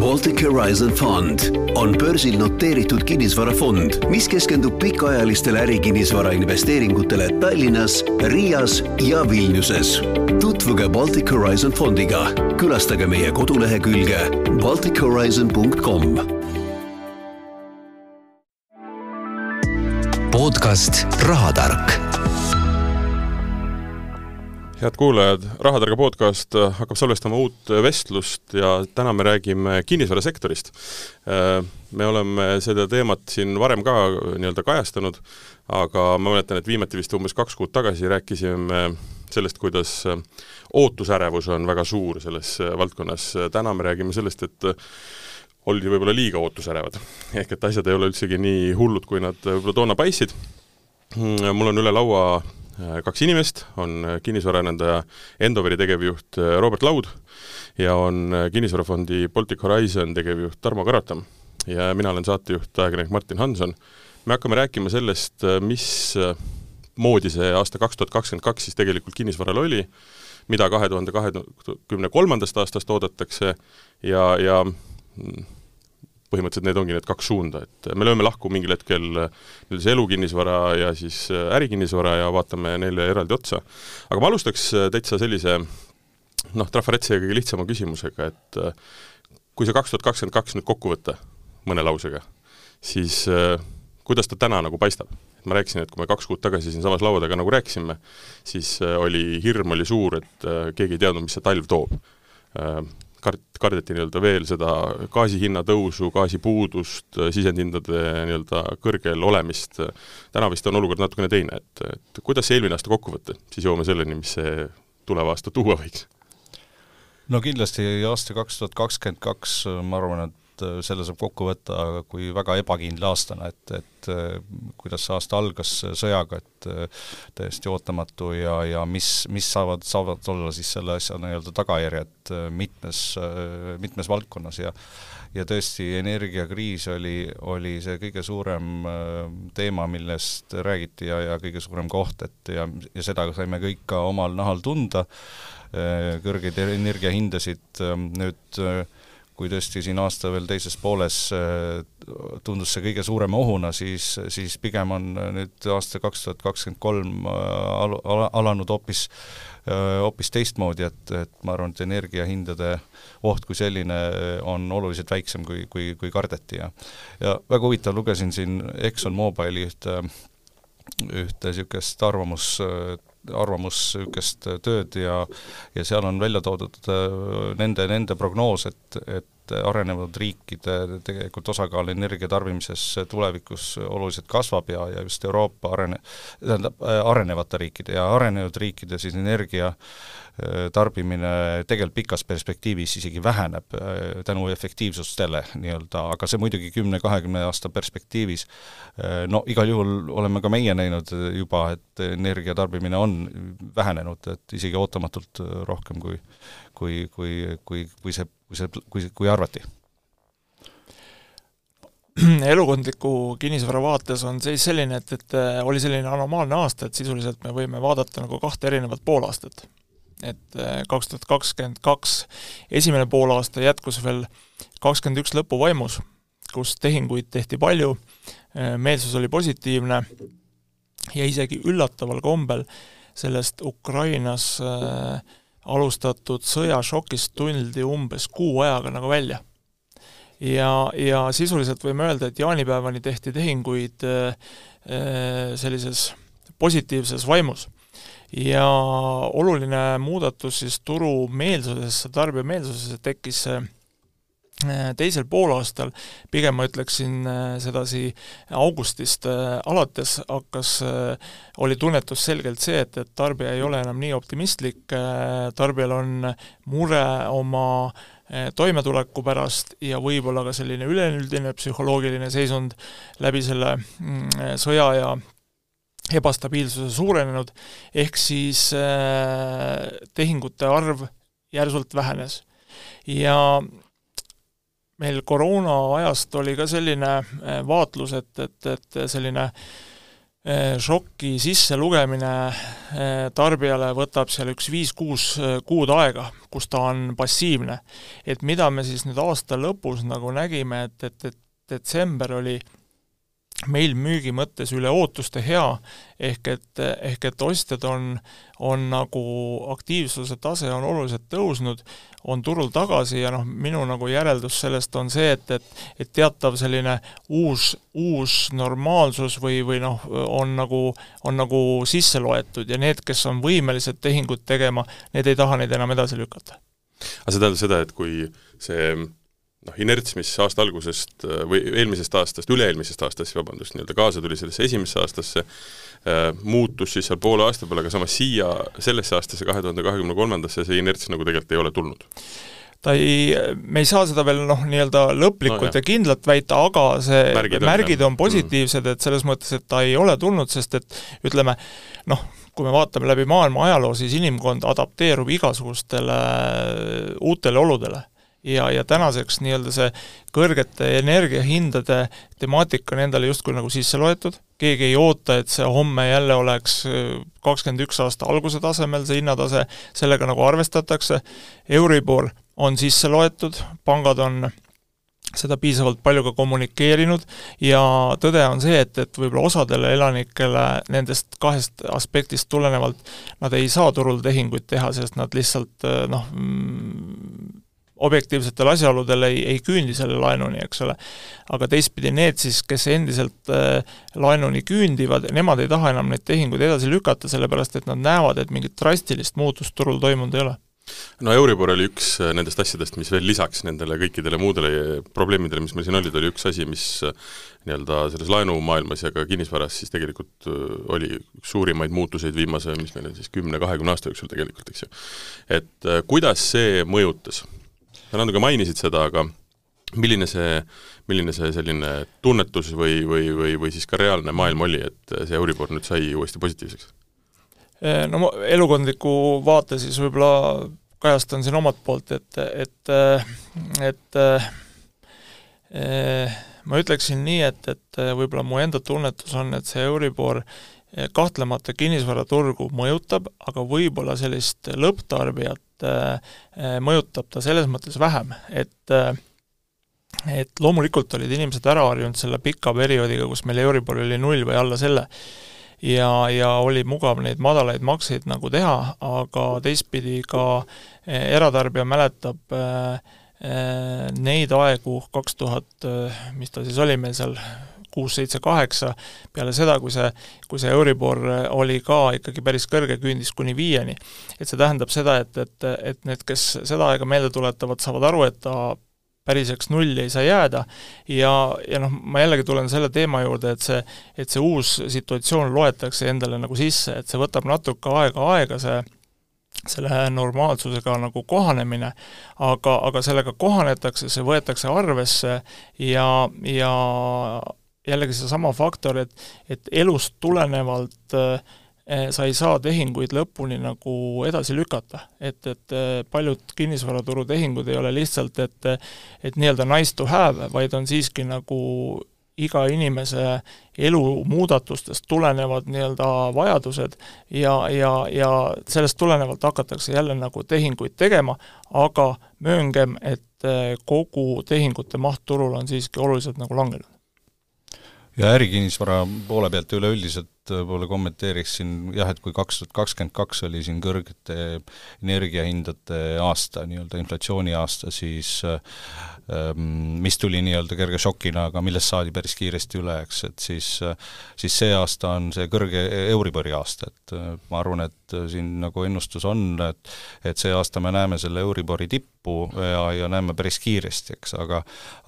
Baltic Horizon Fund on börsil noteeritud kinnisvarafond, mis keskendub pikaajalistele ärikinnisvara investeeringutele Tallinnas, Riias ja Vilniuses. tutvuge Baltic Horizon Fondiga, külastage meie kodulehekülge baltichorizon.com. podcast Rahatark head kuulajad, Rahatarga podcast hakkab salvestama uut vestlust ja täna me räägime kinnisvarasektorist. Me oleme seda teemat siin varem ka nii-öelda kajastanud, aga ma mäletan, et viimati vist umbes kaks kuud tagasi rääkisime sellest, kuidas ootusärevus on väga suur selles valdkonnas. täna me räägime sellest, et oldi võib-olla liiga ootusärevad. ehk et asjad ei ole üldsegi nii hullud, kui nad võib-olla toona paistsid. mul on üle laua kaks inimest, on äh, kinnisvaraarendaja Endoveri tegevjuht äh, Robert Laud ja on kinnisvarafondi Baltic Horizon tegevjuht Tarmo Karatam. ja mina olen saatejuht, ajakirjanik Martin Hanson. me hakkame rääkima sellest, mis moodi see aasta kaks tuhat kakskümmend kaks siis tegelikult kinnisvaral oli, mida kahe tuhande kahekümne kolmandast aastast oodatakse ja, ja mm, põhimõtteliselt need ongi need kaks suunda, et me lööme lahku mingil hetkel nii-öelda see elukinnisvara ja siis äh, ärikinnisvara ja vaatame neile eraldi otsa. aga ma alustaks äh, täitsa sellise noh, trafaretsi kõige lihtsama küsimusega, et äh, kui see kaks tuhat kakskümmend kaks nüüd kokku võtta mõne lausega, siis kuidas ta täna nagu paistab? ma rääkisin, et kui me kaks kuud tagasi siinsamas laua taga nagu rääkisime, siis oli, hirm oli suur, et keegi ei teadnud, mis see talv toob kart-, kardeti nii-öelda veel seda gaasi hinna tõusu, gaasipuudust, sisendhindade nii-öelda kõrgel olemist, täna vist on olukord natukene teine, et, et kuidas see eelmine aasta kokku võtta, siis jõuame selleni, mis see tulev aasta tuua võiks? no kindlasti aasta kaks tuhat kakskümmend kaks, ma arvan, et selle saab kokku võtta kui väga ebakindla aastana, et, et kuidas see aasta algas sõjaga, et täiesti ootamatu ja, ja mis, mis saavad, saavad olla siis selle asja nii-öelda tagajärjed mitmes, mitmes valdkonnas ja ja tõesti, energiakriis oli, oli see kõige suurem teema, millest räägiti ja, ja kõige suurem koht, et ja, ja seda saime kõik ka omal nahal tunda, kõrgeid energiahindasid, nüüd kui tõesti siin aasta veel teises pooles äh, tundus see kõige suurema ohuna, siis, siis pigem on nüüd aasta kaks tuhat kakskümmend kolm äh, alanud hoopis äh, hoopis teistmoodi, et, et ma arvan, et energiahindade oht kui selline on oluliselt väiksem, kui, kui, kui kardeti ja ja väga huvitav, lugesin siin Exxon Mobile'i ühte ühte niisugust arvamus, arvamus niisugust tööd ja ja seal on välja toodud äh, nende, nende prognoos, et, et arenenud riikide tegelikult osakaal energia tarbimises tulevikus oluliselt kasvab ja, ja just Euroopa arene-, tähendab, äh, arenevate riikide ja arenenud riikide siis energia äh, tarbimine tegelikult pikas perspektiivis isegi väheneb tänu efektiivsustele nii-öelda, aga see muidugi kümne-kahekümne aasta perspektiivis no igal juhul oleme ka meie näinud juba, et energia tarbimine on vähenenud, et isegi ootamatult rohkem kui kui, kui, kui, kui see, kui see, kui, kui arvati elukondliku kinnisvara vaates on seis selline, et, et oli selline anomaalne aasta, et sisuliselt me võime vaadata nagu kahte erinevat poolaastat. Et kaks tuhat kakskümmend kaks esimene poolaasta jätkus veel kakskümmend üks lõpu vaimus, kus tehinguid tehti palju, meelsus oli positiivne ja isegi üllataval kombel sellest Ukrainas äh, alustatud sõjašokist tuldi umbes kuu ajaga nagu välja. ja, ja sisuliselt võime öelda, et jaanipäevani tehti tehinguid äh, äh sellises positiivses vaimus. Ja oluline muudatus siis turu meelsusesse, tarbija meelsusesse tekkis äh, teisel poolaastal, pigem ma ütleksin äh, sedasi augustist äh, alates hakkas, oli tunnetus selgelt see, et, et tarbija ei ole enam nii optimistlik, tarbijal on mure oma toimetuleku pärast ja võib-olla ka selline üleüldine psühholoogiline seisund läbi selle mm, sõja ja ebastabiilsuse suurenenud, ehk siis tehingute arv järsult vähenes. ja meil koroona ajast oli ka selline äh, vaatlus, et, et, et selline šoki sisselugemine tarbijale võtab seal üks viis-kuus kuud aega, kus ta on passiivne. et mida me siis nüüd aasta lõpus nagu nägime, et, et, et detsember oli äh, meil müügi mõttes üle ootuste hea, ehk et, ehk et ostjad on, on nagu aktiivsuse tase on oluliselt tõusnud, on turul tagasi ja noh, minu nagu järeldus sellest on see, et, et et teatav selline uus, uus normaalsus või, või noh, on nagu, on nagu sisse loetud ja need, kes on võimelised tehingut tegema, need ei taha neid enam edasi lükata. aga see tähendab seda, et kui see noh, inerts, mis aasta algusest äh, või eelmisest aastast, üle-eelmisest aastast, vabandust, nii-öelda kaasa tuli sellesse esimesse aastasse äh,, muutus siis seal poole aasta peale, aga samas siia, sellesse aastasse, kahe tuhande kahekümne kolmandasse, see inerts nagu tegelikult ei ole tulnud. Ta ei, me ei saa seda veel noh, nii-öelda lõplikult no, ja kindlalt väita, aga see märgid, märgid on, on positiivsed, et selles mõttes, et ta ei ole tulnud, sest et ütleme noh, kui me vaatame läbi maailma ajaloo, siis inimkond adapteerub igasugustele uutele oludele ja, ja tänaseks nii-öelda see kõrgete energiahindade temaatika on endale justkui nagu sisse loetud, keegi ei oota, et see homme jälle oleks äh, kakskümmend üks aasta alguse tasemel, see hinnatase, sellega nagu arvestatakse, Euribor on sisse loetud, pangad on seda piisavalt palju ka kommunikeerinud. Ja tõde on see, et, et võib-olla osadele elanikele nendest kahest aspektist tulenevalt nad ei saa turul tehinguid teha, sest nad lihtsalt äh, noh, mm, objektiivsetel asjaoludel ei, ei küündi selle laenuni, eks ole. aga teistpidi need siis, kes endiselt äh, laenuni küündivad, nemad ei taha enam neid tehinguid edasi lükata, sellepärast et nad näevad, et mingit drastilist muutust turul toimunud ei ole no Euribor oli üks äh, nendest asjadest, mis veel lisaks nendele kõikidele muudele probleemidele, mis meil siin olid, oli üks asi, mis äh, nii-öelda selles laenumaailmas ja ka kinnisvaras siis tegelikult äh, oli üks suurimaid muutuseid viimase, mis meil on siis kümne-kahekümne aasta jooksul tegelikult, eks ju. et kuidas see mõjutas sa natuke mainisid seda, aga milline see, milline see selline tunnetus või, või, või, või siis ka reaalne maailm oli, et see Euribor nüüd sai uuesti positiivseks? Eh, no elukondliku vaate siis võib-olla kajastan siin omalt poolt, et, et, et eh, ma ütleksin nii, et, et võib-olla mu enda tunnetus on, et see Euribor kahtlemata kinnisvaraturgu mõjutab, aga võib-olla sellist lõpptarbijat äh, mõjutab ta selles mõttes vähem, et äh, et loomulikult olid inimesed ära harjunud selle pika perioodiga, kus meil Euribor oli null või alla selle, ja, ja oli mugav neid madalaid makseid nagu teha, aga teistpidi ka äh, eratarbija mäletab neid aegu, kaks tuhat, mis ta siis oli meil seal, kuus, seitse, kaheksa, peale seda, kui see, kui see Euribor oli ka ikkagi päris kõrge, küündis kuni viieni. et see tähendab seda, et, et, et need, kes seda aega meelde tuletavad, saavad aru, et ta päriseks nulli ei saa jääda ja, ja noh, ma jällegi tulen selle teema juurde, et see, et see uus situatsioon loetakse endale nagu sisse, et see võtab natuke aega aega, see selle normaalsusega nagu kohanemine, aga, aga sellega kohanetakse, see võetakse arvesse ja, ja jällegi seesama faktor, et, et elust tulenevalt äh, sa ei saa tehinguid lõpuni nagu edasi lükata. et, et äh, paljud kinnisvaraturu tehingud ei ole lihtsalt, et et nii-öelda nice to have, vaid on siiski nagu iga inimese elu muudatustest tulenevad nii-öelda vajadused ja, ja, ja sellest tulenevalt hakatakse jälle nagu tehinguid tegema, aga mööngem, et äh, kogu tehingute maht turul on siiski oluliselt nagu langenud ja ärikinnisvara poole pealt üleüldiselt võib-olla kommenteeriksin jah, et kui kaks tuhat kakskümmend kaks oli siin kõrgete energiahindade aasta, nii-öelda inflatsiooni aasta, siis ähm, mis tuli nii-öelda kerge šokina, aga millest saadi päris kiiresti üle, eks, et siis siis see aasta on see kõrge Euribori aasta, et äh, ma arvan, et siin nagu ennustus on, et et see aasta me näeme selle Euribori tippu ja, ja näeme päris kiiresti, eks, aga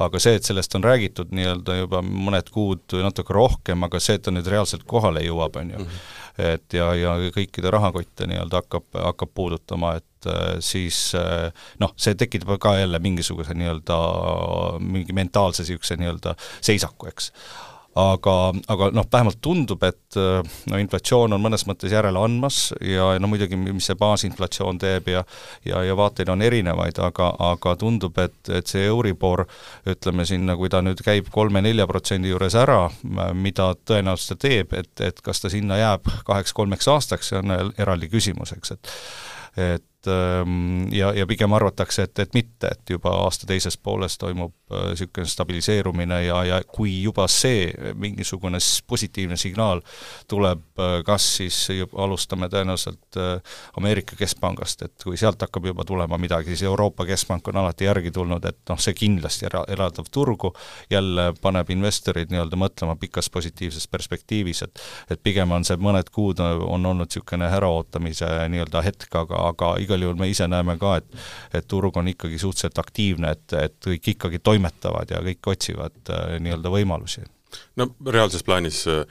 aga see, et sellest on räägitud nii-öelda juba mõned kuud või natuke rohkem, aga see, et ta nüüd reaalselt kohale jõuab, on ju. Mhm. et ja, ja kõikide rahakotte nii-öelda hakkab, hakkab puudutama, et äh, siis äh, noh, see tekitab ka jälle mingisuguse nii-öelda mingi mentaalse niisuguse nii-öelda seisaku, eks aga, aga noh, vähemalt tundub, et no inflatsioon on mõnes mõttes järele andmas ja no muidugi, mis see baasinflatsioon teeb ja ja, ja vaateid on erinevaid, aga, aga tundub, et, et see Euribor ütleme sinna, kui ta nüüd käib kolme-nelja protsendi juures ära, mida tõenäoliselt ta teeb, et, et kas ta sinna jääb kaheks-kolmeks aastaks, see on eraldi küsimus, eks, et et ähm, ja, ja pigem arvatakse, et, et mitte, et juba aasta teises pooles toimub niisugune äh, stabiliseerumine ja, ja kui juba see mingisugune positiivne signaal tuleb, äh, kas siis alustame tõenäoliselt äh, Ameerika Keskpangast, et kui sealt hakkab juba tulema midagi, siis Euroopa Keskpank on alati järgi tulnud, et noh, see kindlasti era-, elavdab turgu, jälle paneb investorid nii-öelda mõtlema pikas positiivses perspektiivis, et et pigem on see mõned kuud on olnud niisugune äraootamise nii-öelda hetk, aga, aga igal juhul me ise näeme ka, et et turg on ikkagi suhteliselt aktiivne, et, et kõik ikkagi toimetavad ja kõik otsivad äh, nii-öelda võimalusi no reaalses plaanis äh,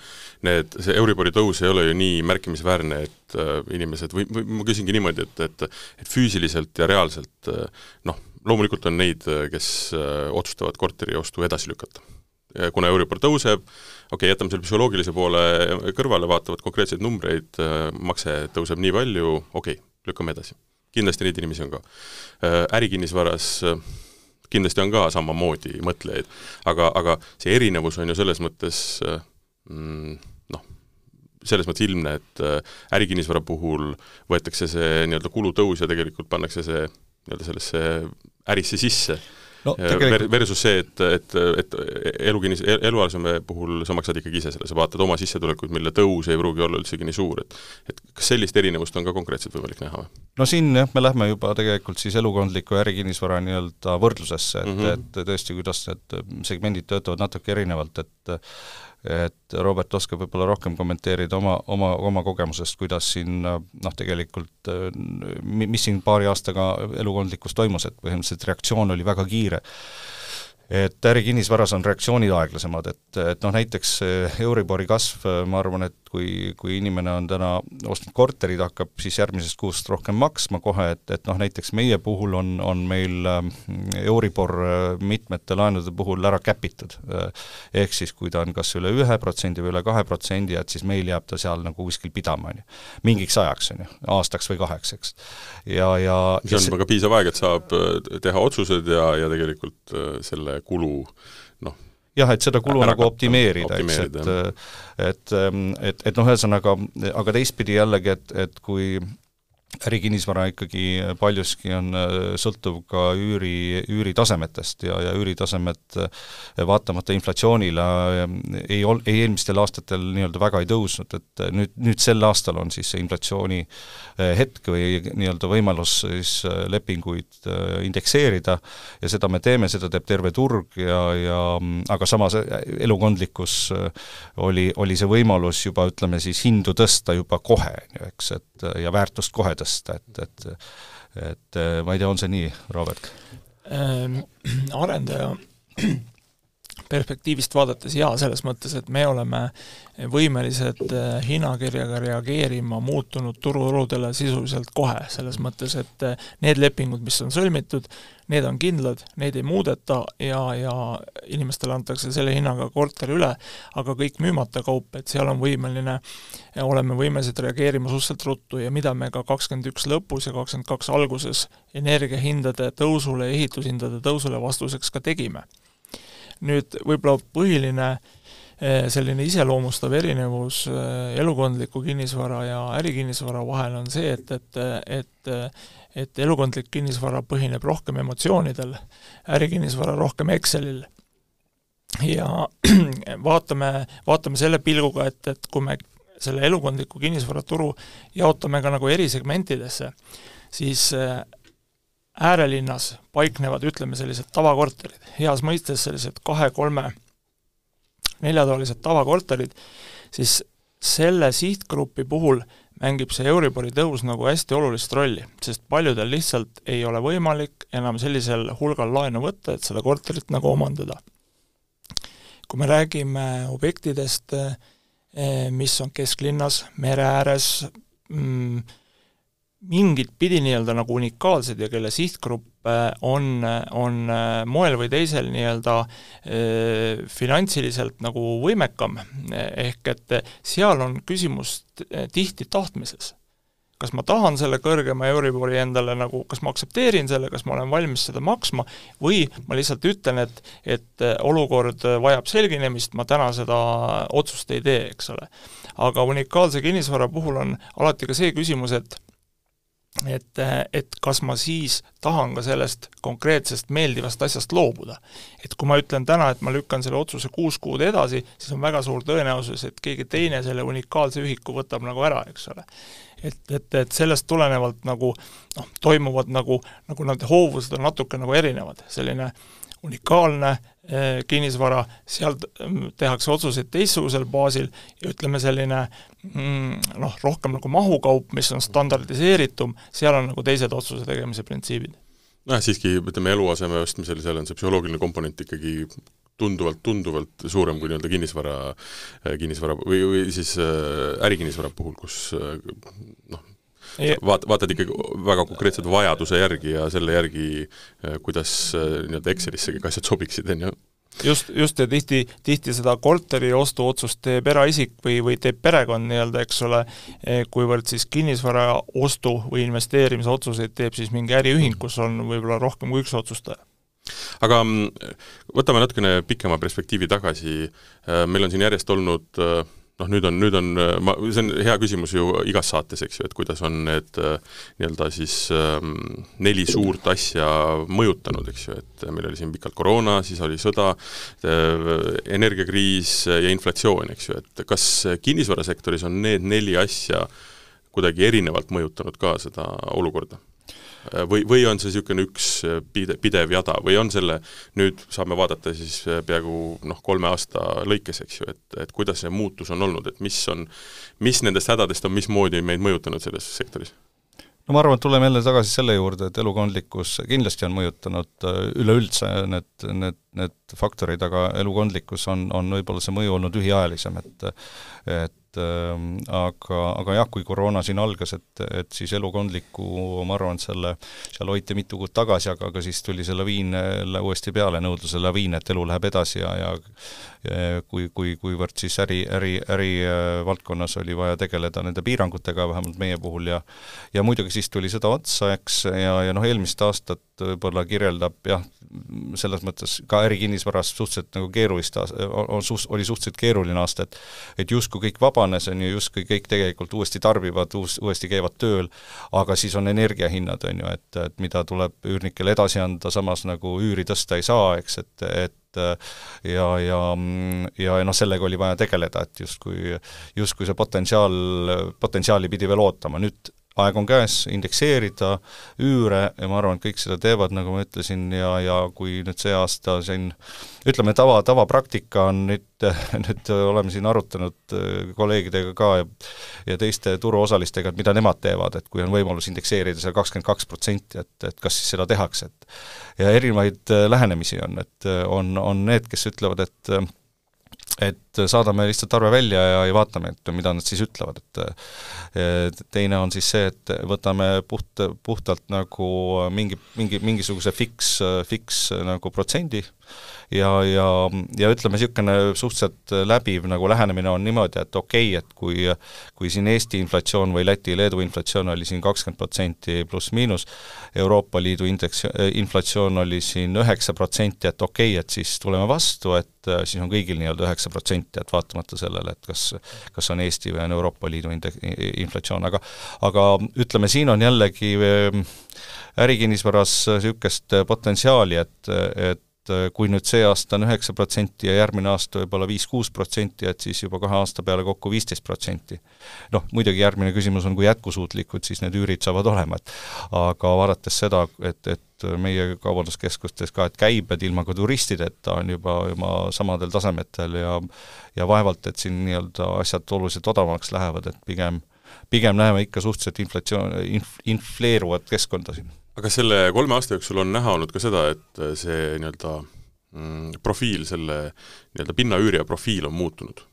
need, see Euribori tõus ei ole ju nii märkimisväärne, et äh, inimesed või, või ma küsingi niimoodi, et, et et füüsiliselt ja reaalselt äh, noh, loomulikult on neid, kes äh, otsustavad korteri ostu edasi lükata. kuna Euribor tõuseb, okei okay,, jätame selle psühholoogilise poole kõrvale, vaatavad konkreetseid numbreid, makse tõuseb nii palju, okei okay,, lükkame edasi. Kindlasti neid inimesi on ka. Äh, ärikinnisvaras äh, kindlasti on ka samamoodi mõtlejaid, aga, aga see erinevus on ju selles mõttes äh, mm, noh, selles mõttes ilmne, et ärikinnisvara puhul võetakse see nii-öelda kulutõus ja tegelikult pannakse see nii-öelda sellesse ärisse sisse no, tegelikult... versus see, et, et, et elukinnis, eluaseme puhul sa maksad ikkagi ise selle, sa vaatad oma sissetulekuid, mille tõus ei pruugi olla üldsegi nii suur, et et kas sellist erinevust on ka konkreetselt võimalik näha või? no siin jah, me lähme juba tegelikult siis elukondliku ärikinnisvara nii-öelda võrdlusesse, et mm, -hmm. et tõesti, kuidas need segmendid töötavad natuke erinevalt, et et Robert oskab võib-olla rohkem kommenteerida oma, oma, oma kogemusest, kuidas siin noh, tegelikult mis siin paari aastaga elukondlikus toimus, et põhimõtteliselt reaktsioon oli väga kiire et ärikinnisvaras on reaktsioonid aeglasemad, et, et noh, näiteks Euribori kasv, ma arvan, et kui, kui inimene on täna ostnud korteri, ta hakkab siis järgmisest kuust rohkem maksma kohe, et, et noh, näiteks meie puhul on, on meil ähm, Euribor mitmete laenude puhul ära käpitud. Ehk siis, kui ta on kas üle ühe protsendi või üle kahe protsendi, et siis meil jääb ta seal nagu kuskil pidama, on ju. mingiks ajaks, on ju, aastaks või kaheks, eks. ja, ja see on juba piisav aeg, et saab teha otsused ja, ja tegelikult selle kulu noh, jah, et seda kulu nagu optimeerida, eks, et et, et, et noh, ühesõnaga, aga teistpidi jällegi, et, et kui ärikinnisvara ikkagi paljuski on äh, sõltuv ka üüri, üüritasemetest ja, ja üüritasemed äh, vaatamata inflatsioonile äh, ei ol-, ei eelmistel aastatel nii-öelda väga ei tõusnud, et nüüd, nüüd sel aastal on siis see inflatsiooni hetk või nii-öelda võimalus siis lepinguid indekseerida ja seda me teeme, seda teeb terve turg ja, ja aga samas elukondlikkus oli, oli see võimalus juba ütleme siis hindu tõsta juba kohe, on ju, eks, et ja väärtust kohe tõsta, et, et et ma ei tea, on see nii, Robert ähm,? Arendaja perspektiivist vaadates jaa, selles mõttes, et me oleme võimelised äh, hinnakirjaga reageerima muutunud turuoludele sisuliselt kohe, selles mõttes, et äh, need lepingud, mis on sõlmitud, need on kindlad, neid ei muudeta ja, ja inimestele antakse selle hinnaga korter üle, aga kõik müümata kaup, et seal on võimeline, oleme võimelised reageerima suhteliselt ruttu ja mida me ka kakskümmend üks lõpus ja kakskümmend kaks alguses energiahindade tõusule ja ehitushindade tõusule vastuseks ka tegime nüüd võib-olla põhiline eh, selline iseloomustav erinevus eh, elukondliku kinnisvara ja ärikinnisvara vahel on see, et, et, et et elukondlik kinnisvara põhineb rohkem emotsioonidel, ärikinnisvara rohkem Excelil. ja vaatame, vaatame selle pilguga, et, et kui me selle elukondliku kinnisvaraturu jaotame ka nagu erisegmentidesse, siis eh, äärelinnas paiknevad, ütleme, sellised tavakorterid, heas mõistes sellised kahe-kolme neljatoalised tavakorterid, siis selle sihtgrupi puhul mängib see Euribori tõus nagu hästi olulist rolli, sest paljudel lihtsalt ei ole võimalik enam sellisel hulgal laenu võtta, et seda korterit nagu omandada. kui me räägime objektidest, eh, mis on kesklinnas, mere ääres, mm, mingit pidi nii-öelda nagu unikaalsed ja kelle sihtgrupp on, on moel või teisel nii-öelda finantsiliselt nagu võimekam, ehk et seal on küsimus tihti tahtmises kas ma tahan selle kõrgema Euribori endale nagu, kas ma aktsepteerin selle, kas ma olen valmis seda maksma, või ma lihtsalt ütlen, et et olukord vajab selginemist, ma täna seda otsust ei tee, eks ole. aga unikaalse kinnisvara puhul on alati ka see küsimus, et et, et kas ma siis tahan ka sellest konkreetsest meeldivast asjast loobuda. et kui ma ütlen täna, et ma lükkan selle otsuse kuus kuud edasi, siis on väga suur tõenäosus, et keegi teine selle unikaalse ühiku võtab nagu ära, eks ole et, et, et sellest tulenevalt nagu noh, toimuvad nagu, nagu need hoovused on natuke nagu erinevad, selline unikaalne eh, kinnisvara, seal tehakse otsuseid teistsugusel baasil ja ütleme, selline mm, noh, rohkem nagu mahukaup, mis on standardiseeritum, seal on nagu teised otsuse tegemise printsiibid. Nojah, siiski ütleme, eluaseme ostmisel, seal on see psühholoogiline komponent ikkagi tunduvalt, tunduvalt suurem kui nii-öelda kinnisvara, kinnisvara või, või siis äh, ärikinnisvara puhul, kus äh, noh, vaat-, vaatad ikkagi väga konkreetselt vajaduse järgi ja selle järgi, äh, kuidas nii-öelda Excelisse kõik asjad sobiksid, on ju. Just, just ja tihti, tihti seda korteri ostuotsust teeb eraisik või, või teeb perekond nii-öelda, eks ole, kuivõrd siis kinnisvara ostu või investeerimise otsuseid teeb siis mingi äriühing, kus on võib-olla rohkem kui üks otsustaja. Aga mm, võtame natukene pikema perspektiivi tagasi, äh, meil on siin järjest olnud äh, noh, nüüd on, nüüd on, äh, ma, see on hea küsimus ju igas saates, eks ju, et kuidas on need nii-öelda siis ähm, neli suurt asja mõjutanud, eks ju, et meil oli siin pikalt koroona, siis oli sõda, energiakriis ja inflatsioon, eks ju, et kas kinnisvarasektoris on need neli asja kuidagi erinevalt mõjutanud ka seda olukorda? Äh, või, või on see niisugune üks äh, pide-, pidev jada või on selle, nüüd saame vaadata siis äh, peaaegu noh, kolme aasta lõikes, eks ju, et, et kuidas see muutus on olnud, et mis on, mis nendest hädadest on mismoodi meid mõjutanud selles sektoris? no ma arvan, et tuleme jälle tagasi selle juurde, et elukondlikkus kindlasti on mõjutanud üleüldse need, need, need faktorid, aga elukondlikkus on, on võib-olla see mõju olnud lühiajalisem, et et et äh, aga, aga jah, kui koroona siin algas, et, et siis elukondliku, ma arvan, et selle, seal hoiti mitu kuud tagasi, aga, aga siis tuli see laviin jälle uuesti peale, nõudluse laviin, et elu läheb edasi ja, ja kui, kui, kuivõrd siis äri, äri, ärivaldkonnas oli vaja tegeleda nende piirangutega, vähemalt meie puhul, ja ja muidugi siis tuli sõda otsa, eks, ja, ja noh, eelmist aastat võib-olla kirjeldab jah, selles mõttes ka ärikinnisvaras suhteliselt nagu keerulist, on suht-, oli suhteliselt keeruline aasta, et et justkui kõik vabanes, on ju, justkui kõik tegelikult uuesti tarbivad, uus, uuesti käivad tööl, aga siis on energiahinnad, on ju, et, et mida tuleb üürnikele edasi anda, samas nagu üüri tõsta ei saa, eks, et, et ja, ja, ja noh, sellega oli vaja tegeleda, et justkui, justkui see potentsiaal, potentsiaali pidi veel ootama, nüüd aeg on käes indekseerida üüre ja ma arvan, et kõik seda teevad, nagu ma ütlesin, ja, ja kui nüüd see aasta siin ütleme, tava, tavapraktika on nüüd, nüüd oleme siin arutanud äh, kolleegidega ka ja ja teiste turuosalistega, et mida nemad teevad, et kui on võimalus indekseerida seal kakskümmend kaks protsenti, et, et kas siis seda tehakse, et ja erinevaid äh, lähenemisi on, et äh, on, on need, kes ütlevad, et et saadame lihtsalt arve välja ja, ja vaatame, et mida nad siis ütlevad, et teine on siis see, et võtame puht, puhtalt nagu mingi, mingi, mingisuguse fiks, fiks nagu protsendi ja, ja, ja ütleme, niisugune suhteliselt läbiv nagu lähenemine on niimoodi, et okei okay,, et kui kui siin Eesti inflatsioon või Läti, Leedu inflatsioon oli siin kakskümmend protsenti pluss-miinus, Euroopa Liidu indeks, inflatsioon oli siin üheksa protsenti, et okei okay,, et siis tuleme vastu, et siis on kõigil nii-öelda üheksa protsenti, et vaatamata sellele, et kas kas on Eesti või on Euroopa Liidu indek-, inflatsioon, aga aga ütleme, siin on jällegi ehm, ärikinnisvaras niisugust potentsiaali, et, et et äh, kui nüüd see aasta on üheksa protsenti ja järgmine aasta võib-olla viis-kuus protsenti, et siis juba kahe aasta peale kokku viisteist protsenti. noh, muidugi järgmine küsimus on, kui jätkusuutlikud siis need üürid saavad olema, et aga vaadates seda, et, et meie kaubanduskeskustes ka, et käibed ilma ka turistideta on juba, juba samadel tasemetel ja ja vaevalt, et siin nii-öelda asjad oluliselt odavamaks lähevad, et pigem pigem näeme ikka suhteliselt inflatsioon, inf-, infleeruvat keskkonda siin aga selle kolme aasta jooksul on näha olnud ka seda, et see nii-öelda mm, profiil, selle nii-öelda pinnaüürija profiil on muutunud.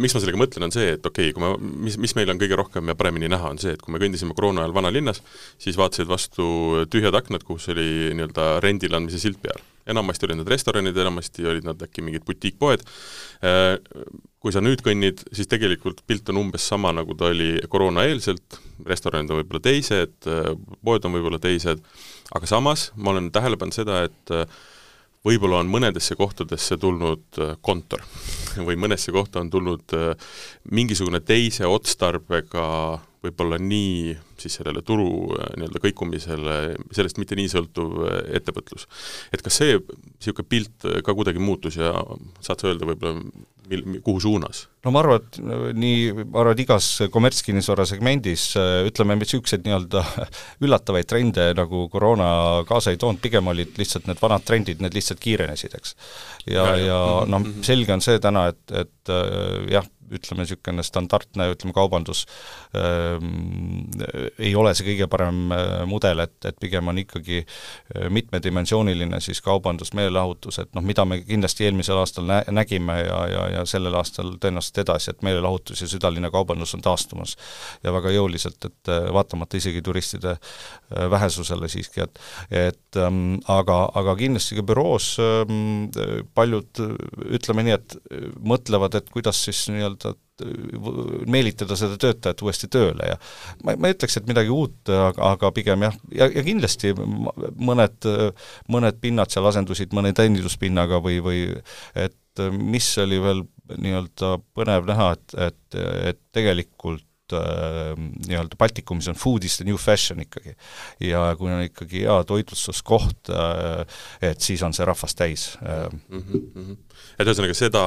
Miks ma sellega mõtlen, on see, et okei okay,, kui ma, mis, mis meil on kõige rohkem ja paremini näha, on see, et kui me kõndisime koroona ajal vanalinnas, siis vaatasid vastu tühjad aknad, kus oli nii-öelda rendile andmise silt peal. enamasti olid need restoranid, enamasti olid nad äkki mingid butiikpoed, äh, kui sa nüüd kõnnid, siis tegelikult pilt on umbes sama, nagu ta oli koroonaeelselt, restoranid on võib-olla teised, äh, poed on võib-olla teised, aga samas ma olen tähele pannud seda, et võib-olla on mõnedesse kohtadesse tulnud äh, kontor. Või mõnesse kohta on tulnud äh, mingisugune teise otstarbega võib-olla nii siis sellele turu äh, nii-öelda kõikumisele, sellest mitte nii sõltuv ettevõtlus. et kas see niisugune pilt ka kuidagi muutus ja saad sa öelda võib-olla, mil, kuhu suunas? no ma arvan, et nii, ma arvan, et igas kommertskinnisvara segmendis ütleme, niisuguseid nii-öelda üllatavaid trende nagu koroona kaasa ei toonud, pigem olid lihtsalt need vanad trendid, need lihtsalt kiirenesid, eks. ja, ja, ja noh, selge on see täna, et, et jah, ütleme, niisugune standardne, ütleme, kaubandus ähm, ei ole see kõige parem äh, mudel, et, et pigem on ikkagi äh, mitmedimensiooniline siis kaubandus, meelelahutus, et noh, mida me kindlasti eelmisel aastal nä-, nägime ja, ja, ja sellel aastal tõenäoliselt edasi, et meelelahutus ja südalinna kaubandus on taastumas. ja väga jõuliselt, et äh, vaatamata isegi turistide vähesusele siiski, et et ähm, aga, aga kindlasti ka büroos ähm, paljud ütleme nii, et mõtlevad, et kuidas siis nii-öelda nii-öelda meelitada seda töötajat uuesti tööle ja ma, ma ei ütleks, et midagi uut, aga, aga pigem jah, ja, ja kindlasti mõned, mõned pinnad seal asendusid mõne teeninduspinnaga või, või et mis oli veel nii-öelda põnev näha, et, et, et tegelikult äh, nii-öelda Baltikumis on food is the new fashion ikkagi. ja kui on ikkagi hea toitlustuskoht, äh, et siis on see rahvast täis mm. -hmm. et ühesõnaga seda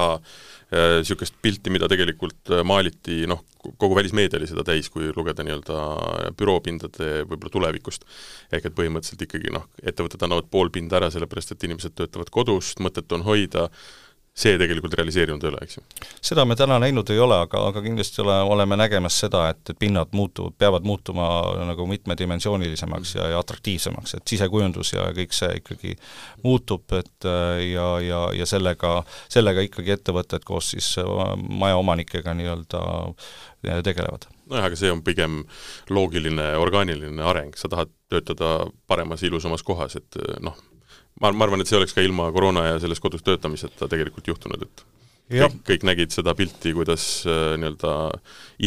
niisugust pilti, mida tegelikult äh, maaliti noh, kogu välismeedia oli seda täis, kui lugeda nii-öelda büroopindade võib-olla tulevikust. ehk et põhimõtteliselt ikkagi noh, ettevõtted annavad pool pinda ära, sellepärast et inimesed töötavad kodust, mõttetu on hoida, see tegelikult realiseerunud ei ole, eks ju? seda me täna näinud ei ole, aga, aga kindlasti ole, oleme nägemas seda, et, et pinnad muutuvad, peavad muutuma nagu mitmedimensioonilisemaks ja, ja atraktiivsemaks, et sisekujundus ja kõik see ikkagi muutub, et ja, ja, ja sellega, sellega ikkagi ettevõtted koos siis majaomanikega nii-öelda tegelevad nojah, aga see on pigem loogiline, orgaaniline areng, sa tahad töötada paremas, ilusamas kohas, et noh, ma, ma arvan, et see oleks ka ilma koroona ja selles kodus töötamiseta tegelikult juhtunud, et kõik, kõik nägid seda pilti, kuidas äh, nii-öelda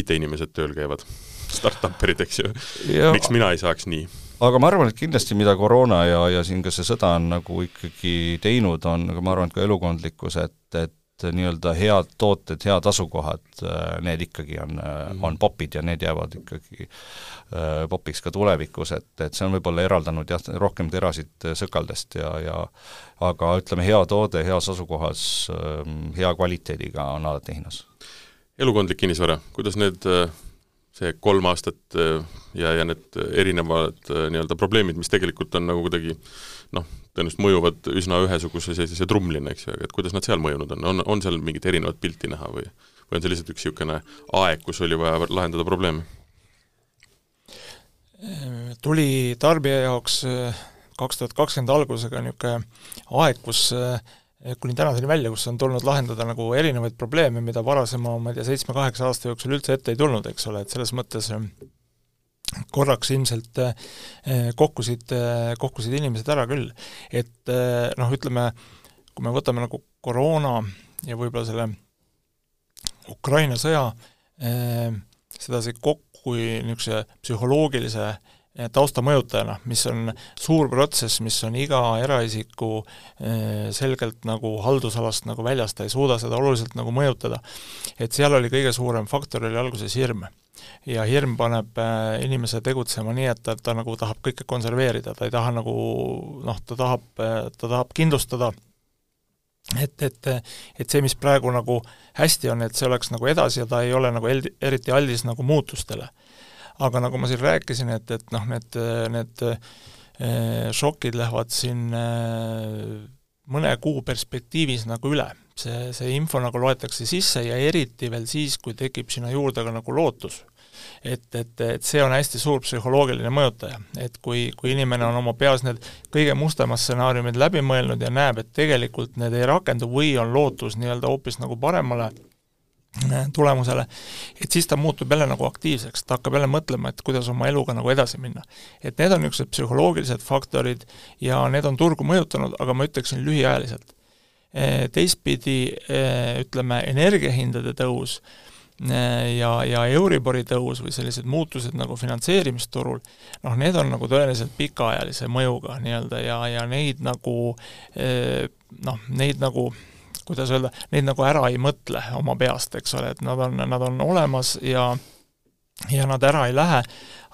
IT-inimesed tööl käivad, startup'erid, eks ju. miks mina ei saaks nii? aga ma arvan, et kindlasti mida koroona ja, ja siin ka see sõda on nagu ikkagi teinud, on, ma arvan, et ka elukondlikkus, et, et et nii-öelda head tooted, head asukohad, äh, need ikkagi on, äh, on popid ja need jäävad ikkagi äh, popiks ka tulevikus, et, et see on võib-olla eraldanud jah, rohkem terasid sõkaldest ja, ja aga ütleme, hea toode heas asukohas, ähm, hea kvaliteediga on alati hinnas. elukondlik kinnisvara, kuidas need see kolm aastat ja, ja need erinevad nii-öelda probleemid, mis tegelikult on nagu kuidagi noh, tõenäoliselt mõjuvad üsna ühesuguse sellise trumlina, eks ju, et kuidas nad seal mõjunud on, on, on seal mingit erinevat pilti näha või või on see lihtsalt üks niisugune aeg, kus oli vaja lahendada probleeme? tuli tarbija jaoks äh, kaks tuhat kakskümmend algusega niisugune aeg, kus äh, kuni tänaseni välja, kus on tulnud lahendada nagu erinevaid probleeme, mida varasema, ma ei tea, seitsme-kaheksa aasta jooksul üldse ette ei tulnud, eks ole, et selles mõttes äh, korraks ilmselt eh, kokkusid, eh, kokkusid inimesed ära küll. et eh, noh, ütleme, kui me võtame nagu koroona ja võib-olla selle Ukraina sõja sedasi kokku niisuguse psühholoogilise taustamõjutajana, mis on suur protsess, mis on iga eraisiku selgelt nagu haldusalast nagu väljas, ta ei suuda seda oluliselt nagu mõjutada. et seal oli kõige suurem faktor, oli alguses hirm ja hirm paneb äh, inimese tegutsema nii, et ta, ta nagu tahab kõike konserveerida, ta ei taha nagu noh, ta tahab, äh, ta tahab kindlustada, et, et, et see, mis praegu nagu hästi on, et see oleks nagu edasi ja ta ei ole nagu el-, eriti aldis nagu muutustele. aga nagu ma siin rääkisin, et, et noh, need, need äh, šokid lähevad siin mõne kuu perspektiivis nagu üle see, see info nagu loetakse sisse ja eriti veel siis, kui tekib sinna juurde ka nagu lootus. et, et, et see on hästi suur psühholoogiline mõjutaja, et kui, kui inimene on oma peas need kõige mustemad stsenaariumid läbi mõelnud ja näeb, et tegelikult need ei rakendu või on lootus nii-öelda hoopis nagu paremale, tulemusele, et siis ta muutub jälle nagu aktiivseks, ta hakkab jälle mõtlema, et kuidas oma eluga nagu edasi minna. et need on niisugused psühholoogilised faktorid ja need on turgu mõjutanud, aga ma ütleksin lühiajaliselt. Teistpidi ütleme, energiahindade tõus ja, ja Euribori tõus või sellised muutused nagu finantseerimisturul, noh, need on nagu tõeliselt pikaajalise mõjuga nii-öelda ja, ja neid nagu noh, neid nagu kuidas öelda, neid nagu ära ei mõtle oma peast, eks ole, et nad on, nad on olemas ja ja nad ära ei lähe,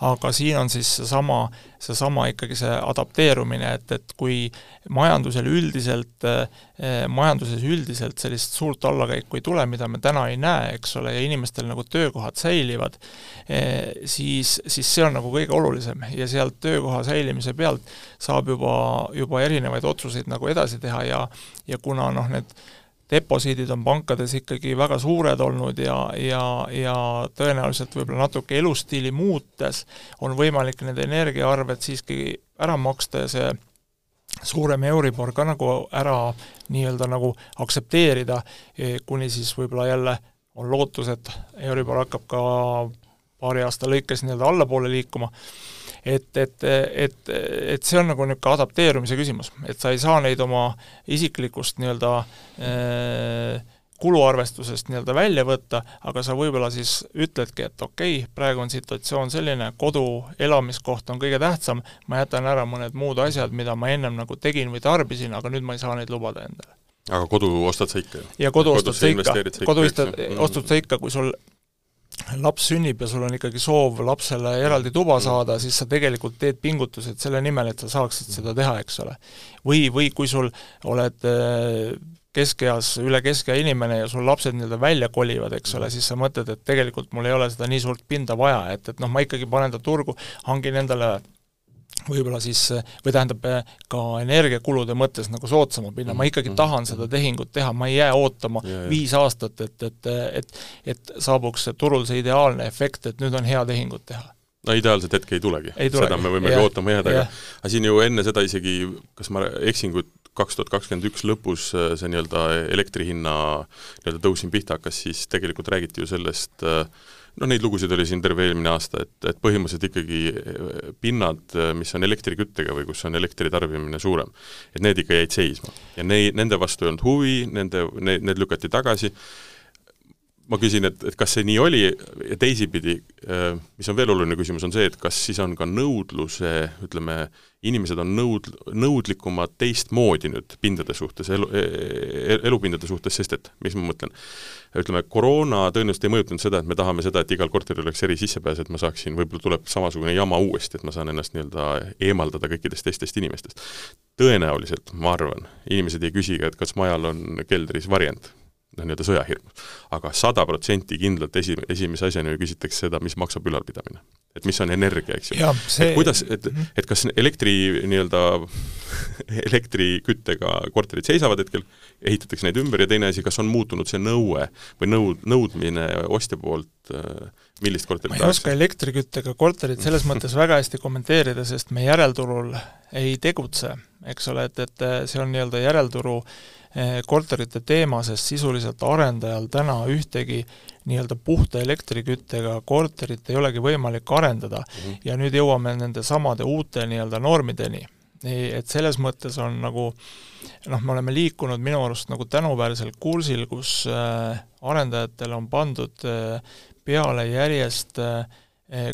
aga siin on siis seesama, seesama ikkagi see adapteerumine, et, et kui majandusel üldiselt eh,, majanduses üldiselt sellist suurt allakäiku ei tule, mida me täna ei näe, eks ole, ja inimestel nagu töökohad säilivad eh,, siis, siis see on nagu kõige olulisem. Ja sealt töökoha säilimise pealt saab juba, juba erinevaid otsuseid nagu edasi teha ja ja kuna noh, need deposiidid on pankades ikkagi väga suured olnud ja, ja, ja tõenäoliselt võib-olla natuke elustiili muutes on võimalik need energiaarved siiski ära maksta ja see suurem Euribor ka nagu ära nii-öelda nagu aktsepteerida, e, kuni siis võib-olla jälle on lootus, et Euribor hakkab ka paari aasta lõikes nii-öelda allapoole liikuma et, et, et, et see on nagu niisugune adapteerumise küsimus, et sa ei saa neid oma isiklikust nii-öelda äh, kuluarvestusest nii-öelda välja võtta, aga sa võib-olla siis ütledki, et okei okay,, praegu on situatsioon selline, kodu, elamiskoht on kõige tähtsam, ma jätan ära mõned muud asjad, mida ma ennem nagu tegin või tarbisin, aga nüüd ma ei saa neid lubada endale. aga kodu ostad sa ikka ju? ja kodu ostad sa ikka, kodu ostad, ostud sa ikka, kui sul laps sünnib ja sul on ikkagi soov lapsele eraldi tuba mm. saada, siis sa tegelikult teed pingutused selle nimel, et sa saaksid seda teha, eks ole. või, või kui sul oled äh, keskeas, üle keskea inimene ja sul lapsed nii-öelda välja kolivad, eks ole, siis sa mõtled, et tegelikult mul ei ole seda nii suurt pinda vaja, et, et noh, ma ikkagi panen ta turgu, hangin endale võib-olla siis, või tähendab, ka energiakulude mõttes nagu soodsama pinna, ma ikkagi mhm. tahan seda mhm. tehingut teha, ma ei jää ootama ja, ja. viis aastat, et, et, et et saabuks turul see ideaalne efekt, et nüüd on hea tehingut teha no ideaalset hetke ei tulegi, seda me võimegi ootama jääda, aga aga siin ju enne seda isegi, kas ma eksin, kui kaks tuhat kakskümmend üks lõpus see nii-öelda elektri hinna nii-öelda tõus siin pihta hakkas, siis tegelikult räägiti ju sellest äh, noh, neid lugusid oli siin terve eelmine aasta, et, et põhimõtteliselt ikkagi eh, pinnad, eh, mis on elektriküttega või kus on elektritarbimine suurem, et need ikka jäid seisma. ja neid, nende vastu ei olnud huvi, nende, need, need lükati tagasi, ma küsin, et, et kas see nii oli ja teisipidi, äh, mis on veel oluline küsimus, on see, et kas siis on ka nõudluse, ütleme, inimesed on nõud-, nõudlikumad teistmoodi nüüd pindade suhtes, elu, e, e, elupindade suhtes, sest et, mis ma mõtlen, ütleme, koroona tõenäoliselt ei mõjutanud seda, et me tahame seda, et igal korteril oleks eri sissepääs, et ma saaksin, võib-olla tuleb samasugune jama uuesti, et ma saan ennast nii-öelda eemaldada kõikidest teistest inimestest. tõenäoliselt, ma arvan, inimesed ei küsi ka, et kas majal on keldris varjend noh, nii-öelda sõjahirm. aga sada protsenti kindlalt esi, esimese asjana ju küsitakse seda, mis maksab ülalpidamine. et mis on energia, eks ju. See... et kuidas, et, mhm. et kas elektri nii-öelda elektriküttega korterid seisavad hetkel, ehitatakse neid ümber ja teine asi, kas on muutunud see nõue või nõud, nõudmine ostja poolt, äh, millist korterit ma ei oska elektriküttega korterit selles mõttes väga hästi kommenteerida, sest me järelturul ei tegutse, eks ole, et, et see on nii-öelda järelturu äh, korterite teema, sest sisuliselt arendajal täna ühtegi nii-öelda puhta elektriküttega korterit ei olegi võimalik arendada mm -hmm. ja nüüd jõuame nende samade uute nii-öelda normideni. et selles mõttes on nagu noh, me oleme liikunud minu arust nagu tänuväärsel kursil, kus äh, arendajatel on pandud äh, peale järjest äh,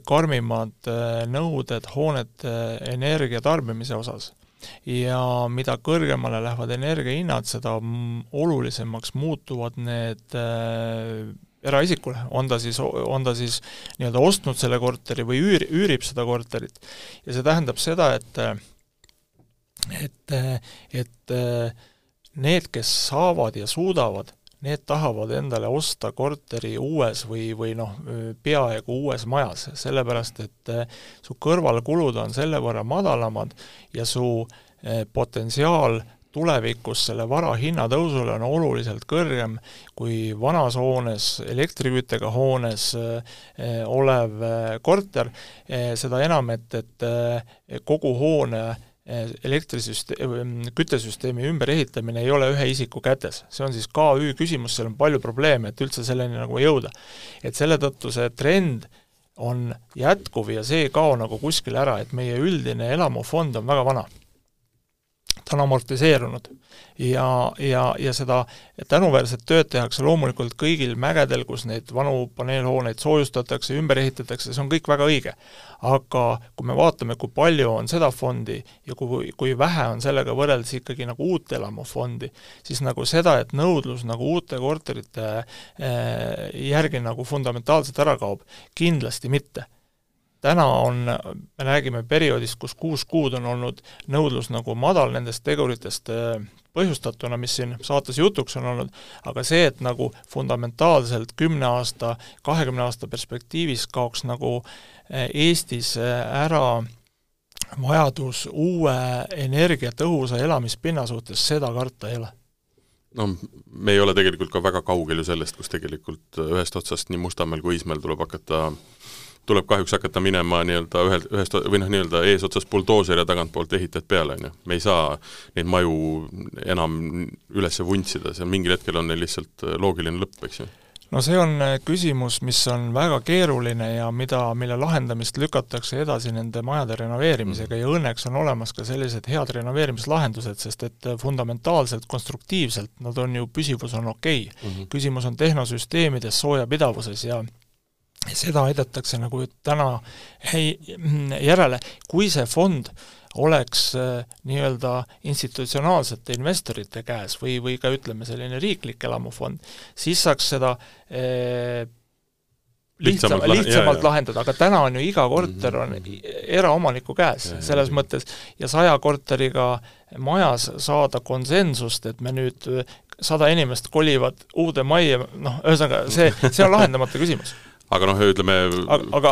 karmimad nõuded hoonete energia tarbimise osas ja mida kõrgemale lähevad energiahinnad, seda olulisemaks muutuvad need äh, eraisikule, on ta siis, on ta siis nii-öelda ostnud selle korteri või üür, üürib seda korterit. ja see tähendab seda, et et, et need, kes saavad ja suudavad, need tahavad endale osta korteri uues või, või noh, peaaegu uues majas, sellepärast et eh, su kõrvalkulud on selle võrra madalamad ja su eh, potentsiaal tulevikus selle vara hinnatõusule on oluliselt kõrgem kui vanas hoones, elektriküttega hoones eh, olev korter, seda enam, et, et kogu hoone elektrisüsteem, küttesüsteemi ümberehitamine ei ole ühe isiku kätes. see on siis KÜ küsimus, seal on palju probleeme, et üldse selleni nagu jõuda. et selle tõttu see trend on jätkuv ja see ei kao nagu kuskile ära, et meie üldine elamufond on väga vana ta on amortiseerunud. ja, ja, ja seda tänuväärset tööd tehakse loomulikult kõigil mägedel, kus neid vanu paneelhooneid soojustatakse, ümber ehitatakse, see on kõik väga õige. aga kui me vaatame, kui palju on seda fondi ja kui, kui vähe on sellega võrreldes ikkagi nagu uut elamufondi, siis nagu seda, et nõudlus nagu uute korterite eh, järgi nagu fundamentaalselt ära kaob, kindlasti mitte täna on, me räägime perioodist, kus kuus kuud on olnud nõudlus nagu madal nendest teguritest äh, põhjustatuna, mis siin saates jutuks on olnud, aga see, et nagu fundamentaalselt kümne aasta, kahekümne aasta perspektiivis kaoks nagu äh, Eestis äh, ära vajadus uue energiatõhusa elamispinna suhtes, seda karta ei ole. No me ei ole tegelikult ka väga kaugel ju sellest, kus tegelikult ühest otsast nii Mustamäel kui Iismäel tuleb hakata äh, tuleb kahjuks hakata minema nii-öelda ühelt, ühest või noh, nii-öelda eesotsas buldooseri ja tagantpoolt ehitajad peale, on ju. me ei saa neid maju enam üles vuntsida, seal mingil hetkel on neil lihtsalt loogiline lõpp, eks ju no see on äh, küsimus, mis on väga keeruline ja mida, mille lahendamist lükatakse edasi nende majade renoveerimisega mm. ja õnneks on olemas ka sellised head renoveerimislahendused, sest et äh, fundamentaalselt, konstruktiivselt nad on ju, püsivus on okei okay. mm. -hmm. küsimus on tehnosüsteemides, soojapidavuses ja seda aidatakse nagu täna järele, kui see fond oleks äh, nii-öelda institutsionaalsete investorite käes või, või ka ütleme, selline riiklik elamufond, siis saaks seda eh, lihtsamalt, lihtsamalt lahendada, aga täna on ju iga korter on mhm. eraomaniku käes, selles mõttes, ja saja korteriga majas saada konsensust, et me nüüd sada inimest kolivad uude majja, noh, ühesõnaga see, see on lahendamata küsimus aga noh, ütleme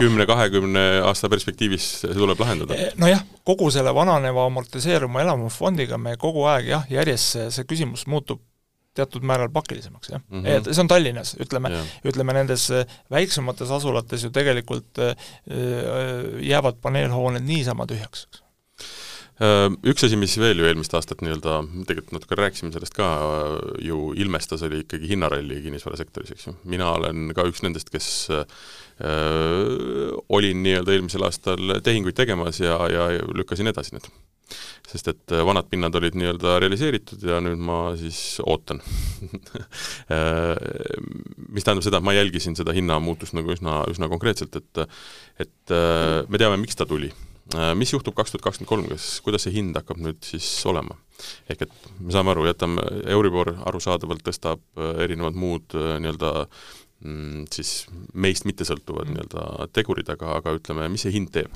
kümne-kahekümne aasta perspektiivis see tuleb lahendada. Eh, nojah, kogu selle vananeva amortiseeruma elamufondiga me kogu aeg jah, järjest see, see küsimus muutub teatud määral pakilisemaks, jah mm. -hmm. et see on Tallinnas, ütleme ütleme nendes eh, väiksemates asulates ju tegelikult äh, jäävad paneelhooned niisama tühjaks, üks asi, mis veel ju eelmist aastat nii-öelda, tegelikult natuke rääkisime sellest ka, äh, ju ilmestas, oli ikkagi hinnaralli kinnisvarasektoris, eks ju. mina olen ka üks nendest, kes äh, olin nii-öelda eelmisel aastal tehinguid tegemas ja, ja lükkasin edasi need. sest et äh, vanad pinnad olid nii-öelda realiseeritud ja nüüd ma siis ootan mis tähendab seda, et ma jälgisin seda hinnamuutust nagu üsna, üsna konkreetselt, et et me teame, miks ta tuli Äh, mis juhtub kaks tuhat kakskümmend kolm, kas, kuidas see hind hakkab nüüd siis olema? ehk et me saame aru, jätame, Euribor arusaadavalt tõstab äh, erinevad muud äh, nii-öelda mm, siis meist mittesõltuvad mm. nii-öelda tegurid, aga, aga ütleme, mis see hind teeb?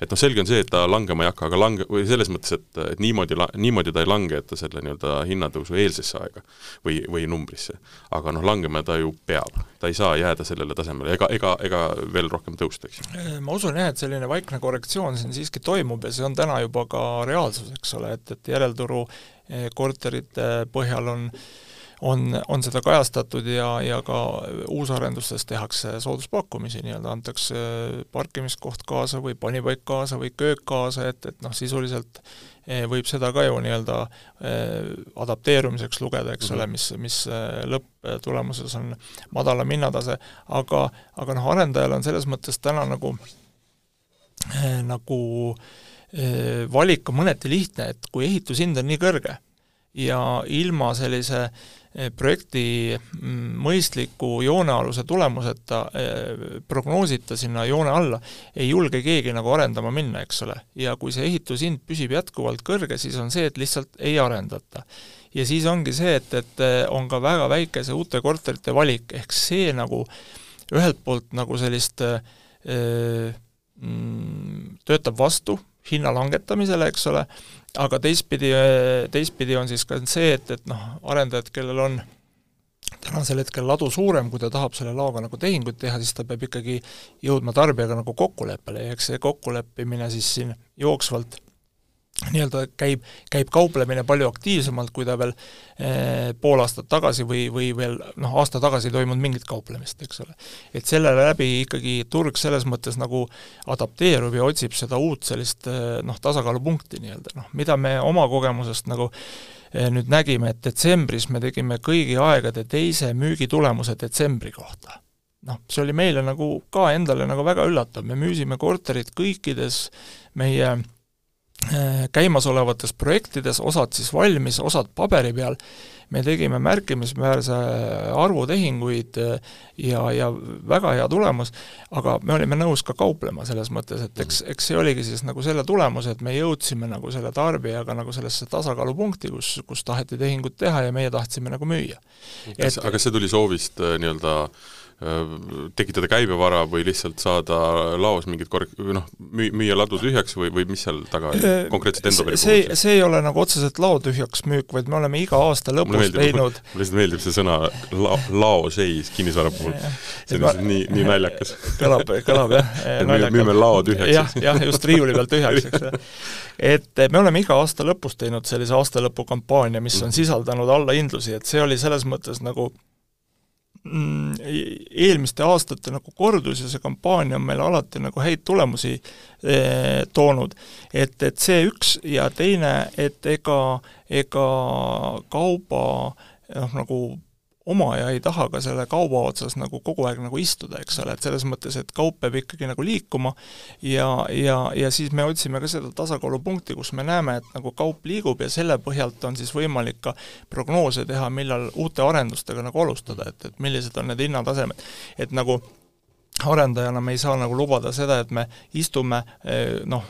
Et noh, selge on see, et ta langema ei hakka, aga lange, või selles mõttes, et, et niimoodi, niimoodi ta ei lange, et ta selle nii-öelda hinnatõusu eelsesse aega või, või numbrisse. aga noh, langema ta ju peab, ta ei saa jääda sellele tasemele ega, ega, ega veel rohkem tõusta, eks ju. ma usun jah, et selline vaikne korrektsioon siin siiski toimub ja see on täna juba ka reaalsus, eks ole, et, et järelturu eh, korterite põhjal on äh, on, on seda kajastatud ja, ja ka uusarendustes tehakse sooduspakkumisi, nii-öelda antakse parkimiskoht kaasa või panipaik kaasa või köök kaasa, et, et noh, sisuliselt eh, võib seda ka ju nii-öelda eh, adapteerumiseks lugeda, eks mm -hmm. ole, mis, mis eh, lõpptulemuses on madalam hinnatase, aga, aga noh, arendajal on selles mõttes täna nagu nagu valik on mõneti lihtne, et kui ehitushind on nii kõrge ja ilma sellise äh, projekti mm, mõistliku joonealuse tulemuseta eh, prognoosita sinna joone alla, ei julge keegi nagu arendama minna, eks ole. ja kui see ehitushind püsib jätkuvalt kõrge, siis on see, et lihtsalt ei arendata. ja siis ongi see, et, et eh, on ka väga väike see uute korterite valik, ehk see nagu ühelt poolt nagu sellist öö, mm, töötab vastu hinna langetamisele, eks ole, aga teistpidi, teistpidi on siis ka see, et, et noh, arendajad, kellel on tänasel hetkel ladu suurem, kui ta tahab selle laoga nagu tehingut teha, siis ta peab ikkagi jõudma tarbijaga nagu kokkuleppele. Ja eks see kokkuleppimine siis siin jooksvalt nii-öelda käib, käib kauplemine palju aktiivsemalt, kui ta veel eh, pool aastat tagasi või, või veel noh, aasta tagasi ei toimunud mingit kauplemist, eks ole. et selle läbi ikkagi turg selles mõttes nagu adapteerub ja otsib seda uut sellist eh, noh, tasakaalupunkti nii-öelda, noh, mida me oma kogemusest nagu eh, nüüd nägime, et detsembris me tegime kõigi aegade teise müügitulemuse detsembri kohta. Noh, see oli meile nagu ka endale nagu väga üllatav, me müüsime korterit kõikides meie käimasolevates projektides, osad siis valmis, osad paberi peal, me tegime märkimisväärse arvu tehinguid äh, ja, ja väga hea tulemus, aga me olime nõus ka kauplema selles mõttes, et eks, eks see oligi siis nagu selle tulemus, et me jõudsime nagu selle tarbijaga nagu sellesse tasakaalupunkti, kus, kus taheti tehingut teha ja meie tahtsime nagu müüa. kas, aga see tuli soovist äh, nii-öelda äh, Äh, tekitada käibevara või lihtsalt saada laos mingid või noh, müü-, müüa ladu tühjaks või, või mis seal taga äh, konkreetselt Endoveri puhul? see, see ei ole nagu otseselt lao tühjaks müük, vaid me oleme iga aasta lõpus mulle meeldib, teinud mulle lihtsalt meeldib see sõna la-, laoseis kinnisvara puhul. see on lihtsalt nii, nii naljakas. kõlab, kõlab jah naljakas. müüme lao tühjaks. jah, jah, just riiuli peal tühjaks, eks ole. et me oleme iga aasta lõpus teinud sellise aastalõpukampaania, mis on sisaldanud allahindlusi, et see oli selles mõttes nagu eelmiste aastate nagu kordus ja see kampaania on meile alati nagu häid tulemusi eh, toonud. et, et see üks ja teine, et ega, ega kauba noh, nagu omaja ei taha ka selle kauba otsas nagu kogu aeg nagu istuda, eks ole, et selles mõttes, et kaup peab ikkagi nagu liikuma ja, ja, ja siis me otsime ka seda tasakaalupunkti, kus me näeme, et nagu kaup liigub ja selle põhjalt on siis võimalik ka prognoose teha, millal uute arendustega nagu alustada, et, et millised on need hinnatasemed. et nagu arendajana me ei saa nagu lubada seda, et me istume eh, noh,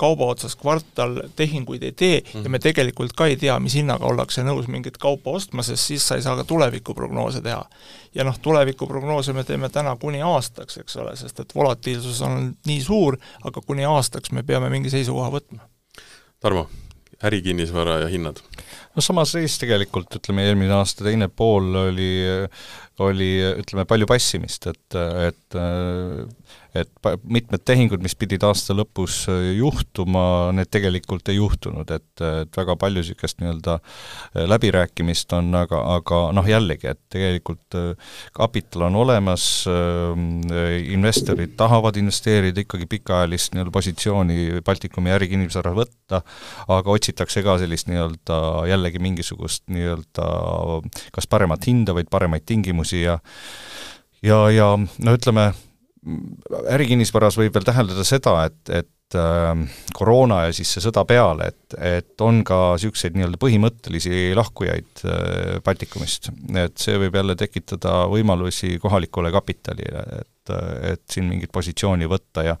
kauba otsas kvartal, tehinguid ei tee mm -hmm. ja me mhm. tegelikult ka ei tea, mis hinnaga ollakse nõus mingit kaupa ostma, sest siis sa ei saa ka tulevikuprognoose teha. ja noh, tulevikuprognoose me teeme täna kuni aastaks, eks ole, sest et volatiilsus on nii suur, aga kuni aastaks me peame mingi seisukoha võtma. Tarmo, ärikinnisvara ja hinnad? No samas reis tegelikult, ütleme, eelmine aasta teine pool oli oli ütleme, palju passimist, et, et et mitmed tehingud, mis pidid aasta lõpus juhtuma, need tegelikult ei juhtunud, et, et väga palju niisugust nii-öelda läbirääkimist on, aga, aga noh, jällegi, et tegelikult kapital on olemas, investorid tahavad investeerida ikkagi pikaajalist nii-öelda positsiooni Baltikumi ärikinnisvara võtta, aga otsitakse ka sellist nii-öelda jällegi mingisugust nii-öelda kas paremat hinda, vaid paremaid tingimusi ja ja, ja no ütleme, ärikinnisvaras võib veel täheldada seda, et, et koroona ja siis see sõda peale, et, et on ka niisuguseid nii-öelda põhimõttelisi lahkujaid äh, Baltikumist. et see võib jälle tekitada võimalusi kohalikule kapitalile, et, et siin mingit positsiooni võtta ja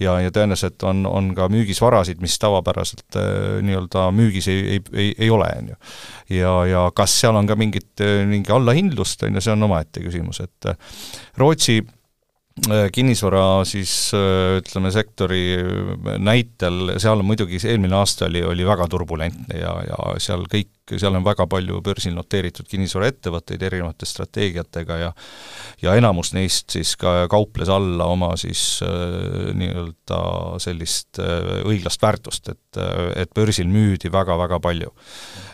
ja, ja tõenäoliselt on, on ka müügis varasid, mis tavapäraselt äh, nii-öelda müügis ei, ei, ei, ei ole, on ju. ja, ja kas seal on ka mingit, mingi allahindlust, on ju, see on omaette küsimus, et Rootsi Äh, kinnisvara siis äh, ütleme, sektori näitel, seal muidugi eelmine aasta oli, oli väga turbulentne ja, ja seal kõik, seal on väga palju börsil noteeritud kinnisvaraettevõtteid erinevate strateegiatega ja ja enamus neist siis ka kauples alla oma siis äh, nii-öelda sellist äh, õiglast väärtust, et, et börsil müüdi väga-väga palju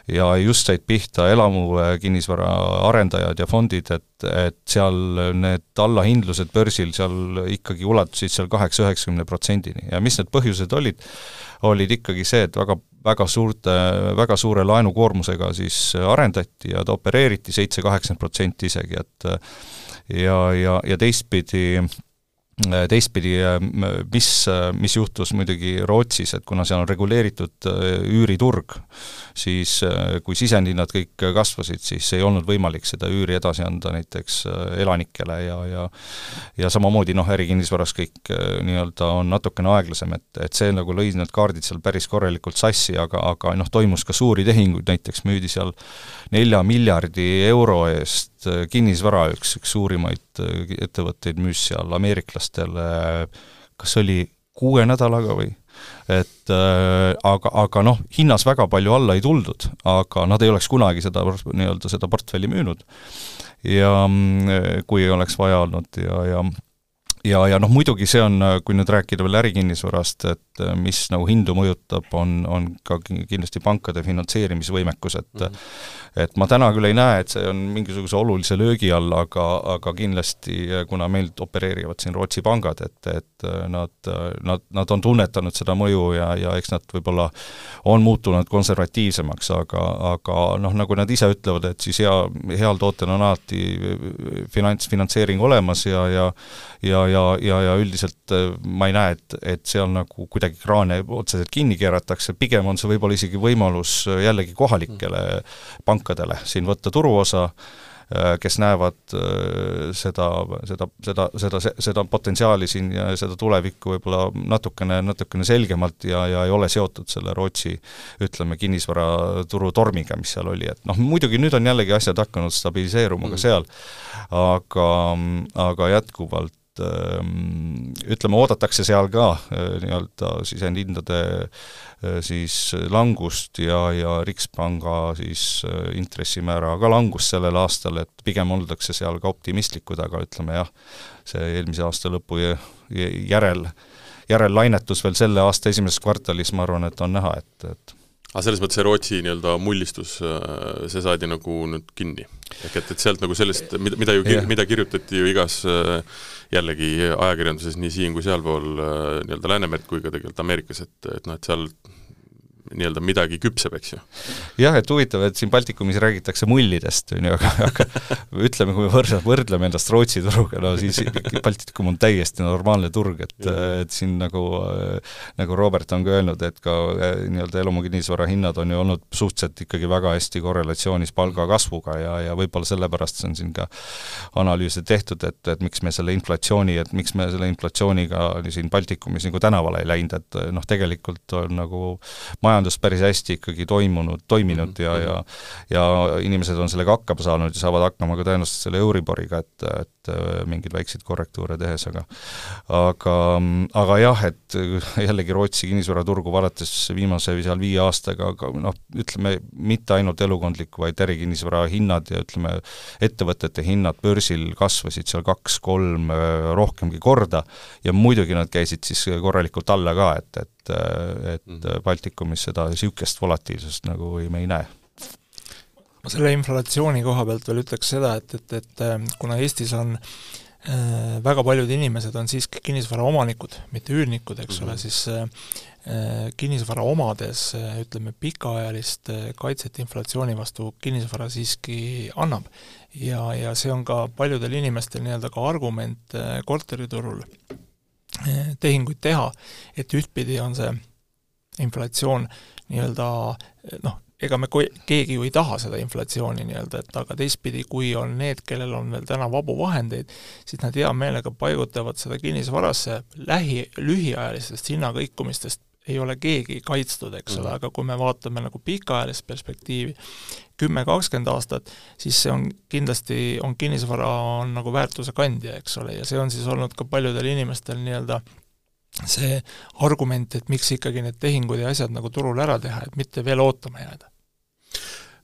ja just said pihta elamukinnisvara arendajad ja fondid, et, et seal need allahindlused börsil seal ikkagi ulatusid seal kaheksa-üheksakümne protsendini. Ja mis need põhjused olid, olid ikkagi see, et väga väga suurte, väga suure laenukoormusega siis arendati ja ta opereeriti seitse-kaheksakümmend protsenti isegi, et ja, ja, ja teistpidi Äh, teistpidi, äh, mis, äh, mis juhtus muidugi Rootsis, et kuna seal on reguleeritud üüriturg, siis kui sisendihinnad kõik kasvasid, siis ei olnud võimalik seda üüri edasi anda näiteks elanikele ja, ja ja samamoodi noh, ärikinnisvaras kõik nii-öelda on natukene aeglasem, et, et see nagu lõi need kaardid seal päris korralikult sassi, aga, aga noh, toimus ka suuri tehinguid, näiteks müüdi seal nelja miljardi euro eest Äh, kinnisvara üks, üks suurimaid äh, ettevõtteid müüs seal ameeriklastele kas oli kuue nädalaga või et äh, aga, aga noh, hinnas väga palju alla ei tuldud, aga nad ei oleks kunagi seda nii-öelda seda portfelli müünud. ja mm, kui ei oleks vaja olnud ja, ja ja, ja noh, muidugi see on, kui nüüd rääkida veel ärikinnisvarast, et mis nagu hindu mõjutab, on, on ka kindlasti pankade finantseerimisvõimekus, et mm -hmm et ma täna küll ei näe, et see on mingisuguse olulise löögi all, aga, aga kindlasti kuna meil opereerivad siin Rootsi pangad, et, et nad, nad, nad on tunnetanud seda mõju ja, ja eks nad võib-olla on muutunud konservatiivsemaks, aga, aga noh, nagu nad ise ütlevad, et siis hea, heal tootel on alati finants, finantseering olemas ja, ja ja, ja, ja, ja üldiselt ma ei näe, et, et seal nagu kuidagi kraane otseselt kinni keeratakse, pigem on see võib-olla isegi võimalus jällegi kohalikele pank-, pankadele siin võtta turuosa, äh, kes näevad äh, seda, seda, seda, seda, seda potentsiaali siin ja seda tulevikku võib-olla natukene, natukene selgemalt ja, ja ei ole seotud selle Rootsi ütleme, kinnisvaraturu tormiga, mis seal oli, et noh, muidugi nüüd on jällegi asjad hakanud stabiliseeruma mm. ka seal, aga, aga jätkuvalt ähm, ütleme, oodatakse seal ka äh, nii-öelda sisendhindade Äh, siis langust ja, ja Rikspanga siis äh, intressimäära ka langust sellel aastal, et pigem oldakse seal ka optimistlikud, aga ütleme jah, see eelmise aasta lõpu järel, järellainetus veel selle aasta esimeses kvartalis, ma arvan, et on näha, et, et aga selles mõttes see Rootsi nii-öelda mullistus, äh, see saadi nagu nüüd kinni? ehk et, et sealt nagu sellest, mida, mida ju, mida kirjutati ju igas jällegi ajakirjanduses nii siin kui sealpool nii-öelda Läänemerd kui ka tegelikult Ameerikas, et, et noh, et seal nii-öelda midagi küpseb, eks ju. jah, et huvitav, et siin Baltikumis räägitakse mullidest, on ju, aga, aga ütleme, kui me võrdleme, võrdleme ennast Rootsi turuga, no siis Baltikum on täiesti normaalne turg, et, et siin nagu nagu Robert on ka öelnud, et ka nii-öelda elumaa kinnisvara hinnad on ju olnud suhteliselt ikkagi väga hästi korrelatsioonis palgakasvuga ja, ja võib-olla sellepärast on siin ka analüüse tehtud, et, et miks me selle inflatsiooni, et miks me selle inflatsiooniga siin Baltikumis nagu tänavale ei läinud, et noh, tegelikult on nagu maja majandus päris hästi ikkagi toimunud, toiminud mm -hmm. ja, ja ja inimesed on sellega hakkama saanud ja saavad hakkama ka tõenäoliselt selle Euriboriga, et, et äh, mingeid väikseid korrektuure tehes, aga aga, aga jah, et jällegi Rootsi kinnisvaraturgu vaadates viimase seal viie aastaga, aga noh, ütleme, mitte ainult elukondliku, vaid ärikinnisvara hinnad ja ütleme, ettevõtete hinnad börsil kasvasid seal kaks-kolm äh, rohkemgi korda ja muidugi nad käisid siis korralikult alla ka, et, et et, et mhm. Baltikumis seda niisugust volatiilsust nagu me ei näe ma selle inflatsiooni koha pealt veel ütleks seda, et, et, et äh, kuna Eestis on äh, väga paljud inimesed on siiski kinnisvara omanikud, mitte üürnikud, eks mm -hmm. ole, siis äh, kinnisvara omades äh, ütleme, pikaajalist äh, kaitset inflatsiooni vastu kinnisvara siiski annab. ja, ja see on ka paljudel inimestel nii-öelda ka argument äh, korteriturul tehinguid teha, et ühtpidi on see inflatsioon nii-öelda noh, ega me keegi ju ei taha seda inflatsiooni nii-öelda, et aga teistpidi, kui on need, kellel on veel täna vabu vahendeid, siis nad hea meelega paigutavad seda kinnisvarasse lähi, lühiajalistest hinnakõikumistest ei ole keegi kaitstud, eks ole, mhm. aga kui me vaatame nagu pikaajalist perspektiivi, kümme, kakskümmend aastat, siis see on kindlasti, on kinnisvara, on nagu väärtuse kandja, eks ole, ja see on siis olnud ka paljudel inimestel nii-öelda see argument, et miks ikkagi need tehingud ja asjad nagu turul ära teha, et mitte veel ootama jääda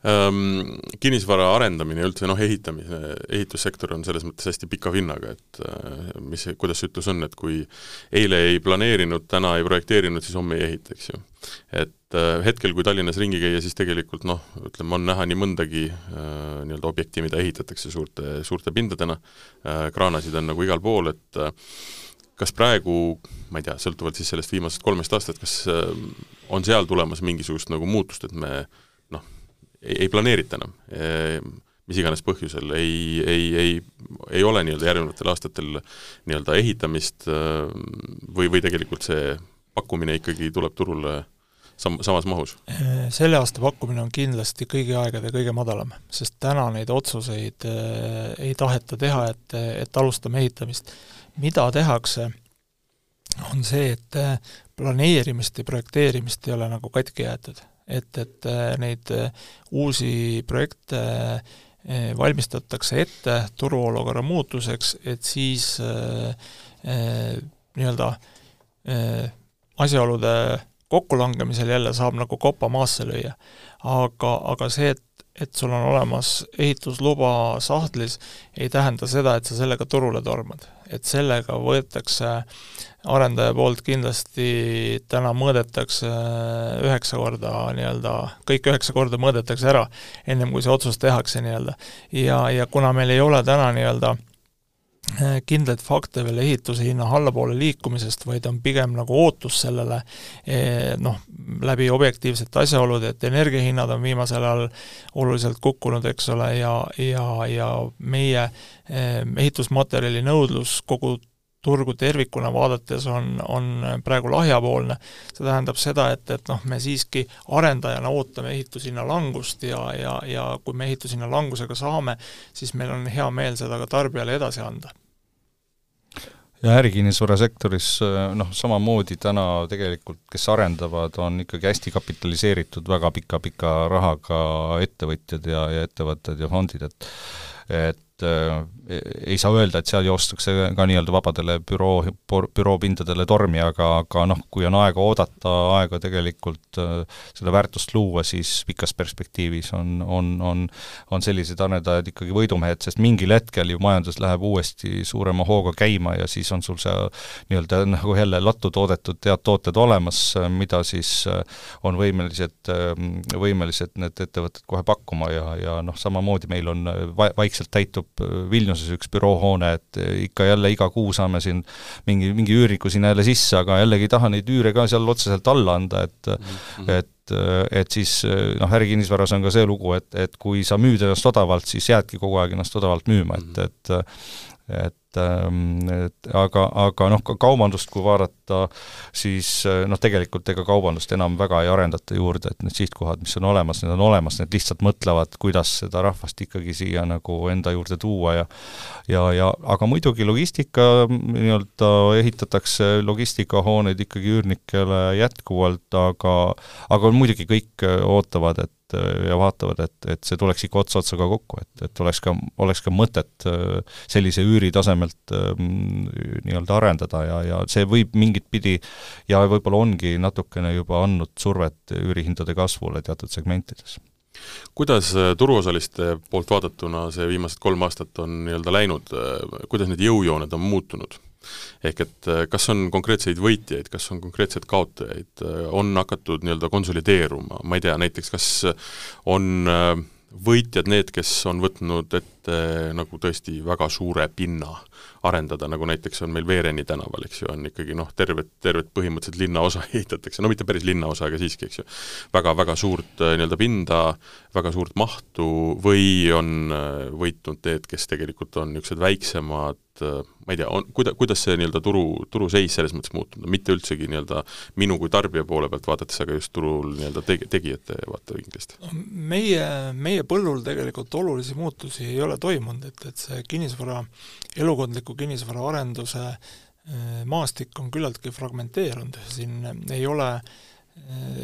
ähm, kinnisvara arendamine üldse noh, ehitamise, ehitussektor on selles mõttes hästi pika vinnaga, et äh, mis, kuidas see ütlus on, et kui eile ei planeerinud, täna ei projekteerinud, siis homme ei ehita, eks ju. et äh, hetkel, kui Tallinnas ringi käia, siis tegelikult noh, ütleme, on näha nii mõndagi äh, nii-öelda objekti, mida ehitatakse suurte, suurte pindadena äh,, kraanasid on nagu igal pool, et äh, kas praegu, ma ei tea, sõltuvalt siis sellest viimasest kolmest aastat, kas äh, on seal tulemas mingisugust nagu muutust, et me ei, planeerita enam, mis iganes põhjusel, ei, ei, ei, ei ole nii-öelda järgnevatel aastatel nii-öelda ehitamist või, või tegelikult see pakkumine ikkagi tuleb turule sam-, samas mahus? Selle aasta pakkumine on kindlasti kõigi aegade kõige madalam, sest täna neid otsuseid ei taheta teha, et, et alustame ehitamist. mida tehakse, on see, et planeerimist ja projekteerimist ei ole nagu katki jäetud et, et äh, neid äh, uusi projekte äh, valmistatakse ette turuolukorra muutuseks, et siis nii-öelda asjaolude kokkulangemisel jälle saab nagu kopa maasse lüüa. aga, aga see, et et sul on olemas ehitusluba sahtlis, ei tähenda seda, et sa sellega turule tormad. Et sellega võetakse arendaja poolt kindlasti täna mõõdetakse üheksa korda nii-öelda, kõik üheksa korda mõõdetakse ära, ennem kui see otsus tehakse nii-öelda. ja, ja kuna meil ei ole täna nii-öelda äh, Äh, kindlaid fakte veel ehituse hinna allapoole liikumisest, vaid on pigem nagu ootus sellele eh, noh, läbi objektiivsete asjaolude, et energiahinnad on viimasel ajal oluliselt kukkunud, eks ole, ja, ja, ja meie eh, ehitusmaterjali nõudlus kogu turgu tervikuna vaadates on, on praegu lahjapoolne. see tähendab seda, et, et noh, me siiski arendajana ootame ehitushinna langust ja, ja, ja kui me ehitushinna langusega saame, siis meil on hea meel seda ka tarbijale edasi anda ja ärikinnisvarasektoris noh, samamoodi täna tegelikult, kes arendavad, on ikkagi hästi kapitaliseeritud väga pika-pika rahaga ettevõtjad ja, ja ettevõtted ja fondid, et et äh, ei saa öelda, et seal joostakse ka nii-öelda vabadele büroo, büroopindadele tormi, aga, aga noh, kui on aega oodata, aega tegelikult äh, seda väärtust luua, siis pikas perspektiivis on, on, on on sellised arendajad ikkagi võidumehed, sest mingil hetkel ju majandus läheb uuesti suurema hooga käima ja siis on sul see nii-öelda nagu jälle lattu toodetud head tooted olemas, mida siis äh, on võimelised, võimelised need ettevõtted kohe pakkuma ja, ja noh, samamoodi meil on va-, vaikselt täitub Vilniuses üks büroohoone, et ikka jälle iga kuu saame siin mingi, mingi üürniku sinna jälle sisse, aga jällegi ei taha neid üüre ka seal otseselt alla anda, et mm -hmm. et et siis noh, ärikinnisvaras on ka see lugu, et, et kui sa müüd ennast odavalt, siis jäädki kogu aeg ennast odavalt müüma, et, mhm. et et et aga, aga noh, ka kaubandust kui vaadata, siis äh, noh, tegelikult ega kaubandust enam väga ei arendata juurde, et need sihtkohad, mis on olemas, need on olemas, need lihtsalt mõtlevad, kuidas seda rahvast ikkagi siia nagu enda juurde tuua ja ja, ja aga muidugi logistika nii-öelda ehitatakse logistikahooneid ikkagi üürnikele jätkuvalt, aga aga muidugi kõik ootavad, et et ja vaatavad, et, et see tuleks ikka ots otsaga kokku, et, et oleks ka, oleks ka mõtet äh, sellise üüri tasemelt ähm, nii-öelda arendada ja, ja see võib mingit pidi ja võib-olla ongi natukene juba andnud survet üürihindade kasvule teatud segmentides kuidas äh, turuosaliste poolt vaadatuna see viimased kolm aastat on nii-öelda läinud, äh, kuidas need jõujooned on muutunud? Ehk et äh, kas on konkreetseid võitjaid, kas on konkreetseid kaotajaid, äh, on hakatud nii-öelda konsolideeruma, ma ei tea, näiteks kas on äh, võitjad need, kes on võtnud ette nagu tõesti väga suure pinna arendada, nagu näiteks on meil Veereni tänaval, eks ju, on ikkagi noh, tervet, tervet põhimõtteliselt linnaosa ehitatakse, no mitte päris linnaosa, aga siiski, eks ju, väga-väga suurt nii-öelda pinda, väga suurt mahtu või on võitnud need, kes tegelikult on niisugused väiksemad ma ei tea, on, kuida-, kuidas see nii-öelda turu, turuseis selles mõttes muutub, mitte üldsegi nii-öelda minu kui tarbija poole pealt vaadates, aga just turul nii-öelda tegi-, tegijate vaatevinklist? meie, meie põllul tegelikult olulisi muutusi ei ole toimunud, et, et see kinnisvara, elukondliku kinnisvara arenduse eh, maastik on küllaltki fragmenteerunud, siin ei ole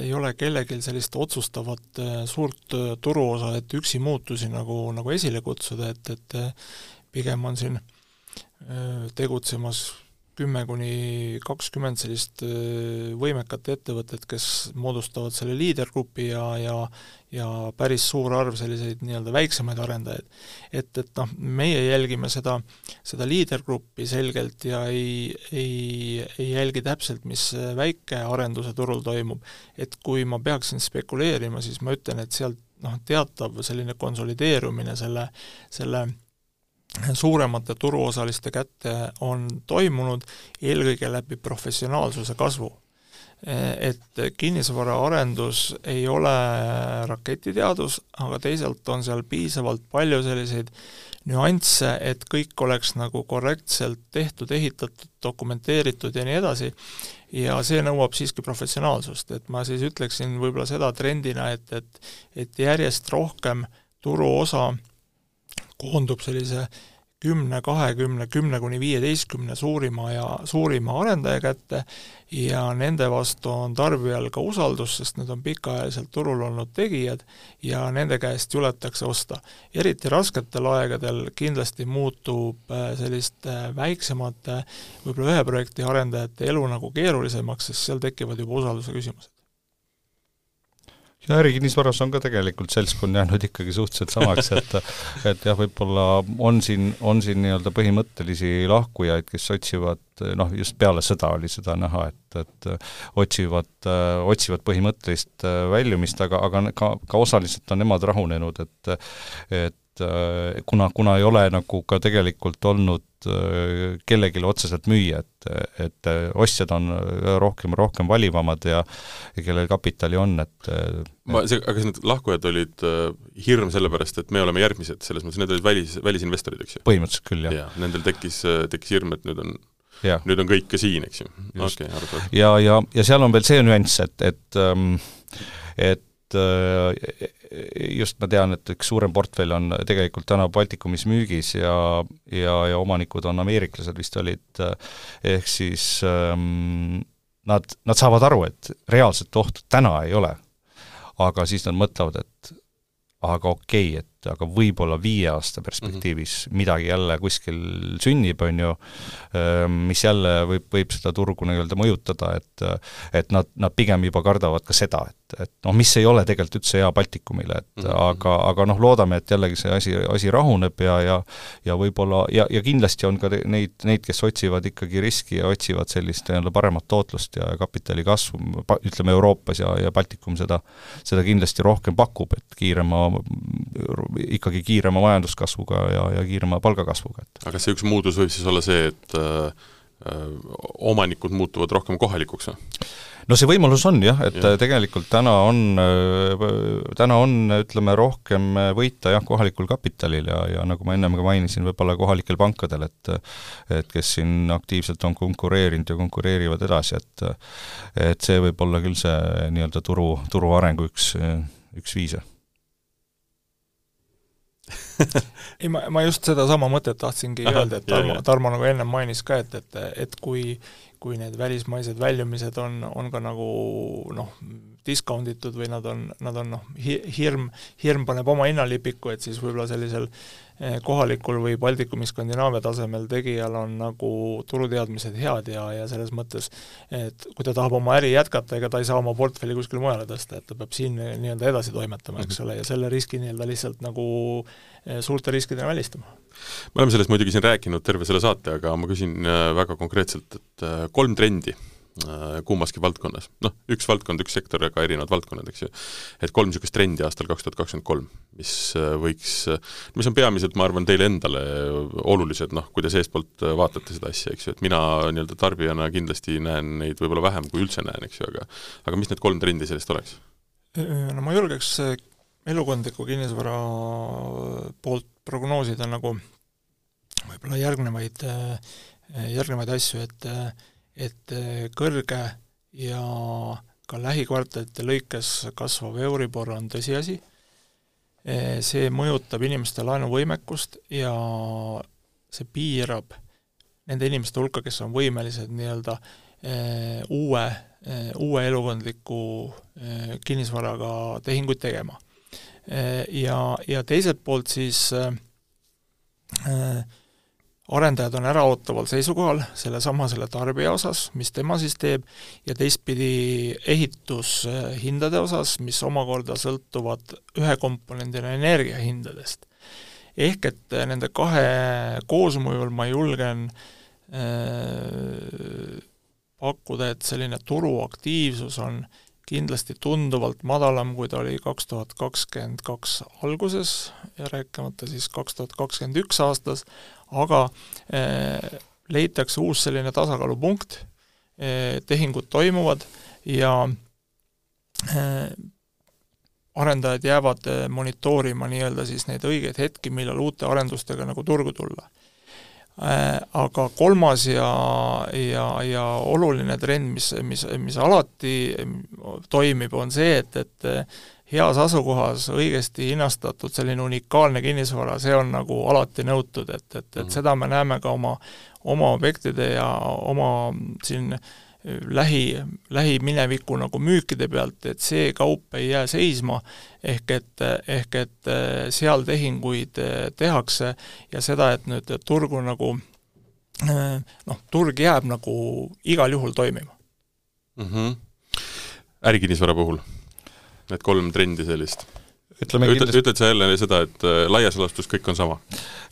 ei ole kellelgi sellist otsustavat suurt turuosa, et üksi muutusi nagu, nagu esile kutsuda, et, et pigem on siin äh, Äh, tegutsemas kümme kuni kakskümmend sellist äh, võimekat ettevõtet, kes moodustavad selle liidergrupi ja, ja ja päris suur arv selliseid nii-öelda väiksemaid arendajaid. et, et noh, meie jälgime seda, seda liidergruppi selgelt ja ei, ei, ei jälgi täpselt, mis väikearenduse turul toimub. et kui ma peaksin spekuleerima, siis ma ütlen, et sealt noh, teatav selline konsolideerumine selle, selle suuremate turuosaliste kätte on toimunud eelkõige läbi professionaalsuse kasvu. Et kinnisvaraarendus ei ole raketiteadus, aga teisalt on seal piisavalt palju selliseid nüansse, et kõik oleks nagu korrektselt tehtud, ehitatud, dokumenteeritud ja nii edasi, ja see nõuab siiski professionaalsust, et ma siis ütleksin võib-olla seda trendina, et, et et järjest rohkem turuosa koondub sellise kümne, kahekümne, kümne kuni viieteistkümne suurima ja suurima arendaja kätte ja nende vastu on tarbijal ka usaldus, sest need on pikaajaliselt turul olnud tegijad ja nende käest juletakse osta. eriti rasketel aegadel kindlasti muutub äh, selliste väiksemate, võib-olla ühe projekti arendajate elu nagu keerulisemaks, sest seal tekivad juba usalduse küsimused ja ärikinnisvaras on ka tegelikult seltskond jäänud ikkagi suhteliselt samaks, et et jah, võib-olla on siin, on siin nii-öelda põhimõttelisi lahkujaid, kes otsivad noh, just peale sõda oli seda näha, et, et otsivad, otsivad põhimõttelist väljumist, aga, aga ka, ka osaliselt on nemad rahunenud, et et kuna, kuna ei ole nagu ka tegelikult olnud kellelegi otseselt müüa, et, et ostjad on rohkem, rohkem valivamad ja ja kellel kapitali on, et ma, see, aga kas need lahkujad olid äh, hirm selle pärast, et me oleme järgmised, selles mõttes need olid välis, välisinvestorid, eks ju? põhimõtteliselt küll, jah ja,. Nendel tekkis, tekkis hirm, et nüüd on ja. nüüd on kõik ka siin, eks ju? okei, arusaadav. ja, ja, ja seal on veel see nüanss, et, et ähm, et äh, just ma tean, et üks suurem portfell on tegelikult täna Baltikumis müügis ja, ja, ja omanikud on ameeriklased vist olid, ehk siis ähm, nad, nad saavad aru, et reaalset ohtu täna ei ole. aga siis nad mõtlevad, et aga okei okay,, et aga võib-olla viie aasta perspektiivis mm -hmm. midagi jälle kuskil sünnib, on ju, ehm, mis jälle võib, võib seda turgu nii-öelda mõjutada, et et nad, nad pigem juba kardavad ka seda, et, et noh, mis ei ole tegelikult üldse hea Baltikumile, et mm -hmm. aga, aga noh, loodame, et jällegi see asi, asi rahuneb ja, ja ja võib-olla, ja, ja kindlasti on ka neid, neid, kes otsivad ikkagi riski ja otsivad sellist nii-öelda paremat tootlust ja kapitali kasvu, ütleme Euroopas ja, ja Baltikum seda, seda kindlasti rohkem pakub, et kiirema ikkagi kiirema majanduskasvuga ja, ja kiirema palgakasvuga, et aga kas see üks muutus võib siis olla see, et äh, omanikud muutuvad rohkem kohalikuks või? no see võimalus on jah, et ja. tegelikult täna on, täna on, ütleme, rohkem võita jah, kohalikul kapitalil ja, ja nagu ma ennem ka mainisin, võib-olla kohalikel pankadel, et et kes siin aktiivselt on konkureerinud ja konkureerivad edasi, et et see võib olla küll see nii-öelda turu, turu arengu üks, üks viise ei, ma, ma just sedasama mõtet tahtsingi Aha, öelda, et Tarmo, Tarmo nagu ennem mainis ka, et, et, et kui kui need välismaised väljumised on, on ka nagu noh, discount itud või nad on, nad on noh, hirm, hirm paneb oma hinnalipiku, et siis võib-olla sellisel eh, kohalikul või Baltikumi, Skandinaavia tasemel tegijal on nagu turuteadmised head ja, ja selles mõttes, et kui ta tahab oma äri jätkata, ega ta ei saa oma portfelli kuskile mujale tõsta, et ta peab siin nii-öelda edasi toimetama, eks mhm. ole, ja selle riski nii-öelda lihtsalt nagu Eh, suurte riskidena välistama. me oleme sellest muidugi siin rääkinud terve selle saate, aga ma küsin väga konkreetselt, et kolm trendi kummaski valdkonnas, noh, üks valdkond, üks sektor, aga erinevad valdkonnad, eks ju, et kolm niisugust trendi aastal kaks tuhat kakskümmend kolm, mis võiks, mis on peamiselt, ma arvan, teile endale olulised, noh, kui te seestpoolt vaatate seda asja, eks ju, et mina nii-öelda tarbijana kindlasti näen neid võib-olla vähem, kui üldse näen, eks ju, aga aga mis need kolm trendi sellest oleks? No ma julgeks elukondliku kinnisvara poolt prognoosida nagu võib-olla järgnevaid, järgnevaid asju, et et kõrge ja ka lähikvartalite lõikes kasvav Euribor on tõsiasi, see mõjutab inimeste laenuvõimekust ja see piirab nende inimeste hulka, kes on võimelised nii-öelda uue, uue elukondliku kinnisvaraga tehinguid tegema. Ja, ja teiselt poolt siis äh, arendajad on äraootaval seisukohal sellesama, selle tarbija osas, mis tema siis teeb, ja teistpidi ehitushindade osas, mis omakorda sõltuvad ühe komponendina energiahindadest. ehk et nende kahe koosmõjul ma julgen äh, pakkuda, et selline turuaktiivsus on kindlasti tunduvalt madalam, kui ta oli kaks tuhat kakskümmend kaks alguses ja rääkimata siis kaks tuhat kakskümmend üks aastas, aga eh, leitakse uus selline tasakaalupunkt eh,, tehingud toimuvad ja eh, arendajad jäävad monitoorima nii-öelda siis neid õigeid hetki, millal uute arendustega nagu turgu tulla. Aga kolmas ja, ja, ja oluline trend, mis, mis, mis alati toimib, on see, et, et heas asukohas õigesti hinnastatud selline unikaalne kinnisvara, see on nagu alati nõutud, et, et, et mhm. seda me näeme ka oma, oma objektide ja oma siin äh, lähi, lähimineviku nagu müükide pealt, et see kaup ei jää seisma, ehk et, ehk et äh, seal tehinguid äh, tehakse ja seda, et nüüd turgu nagu noh, turg jääb nagu igal juhul toimima mm. -hmm. ärikinnisvara puhul? Need kolm trendi sellist? Ütleme ütled, kindlasti ütled sa jälle seda, et äh, laias laastus kõik on sama?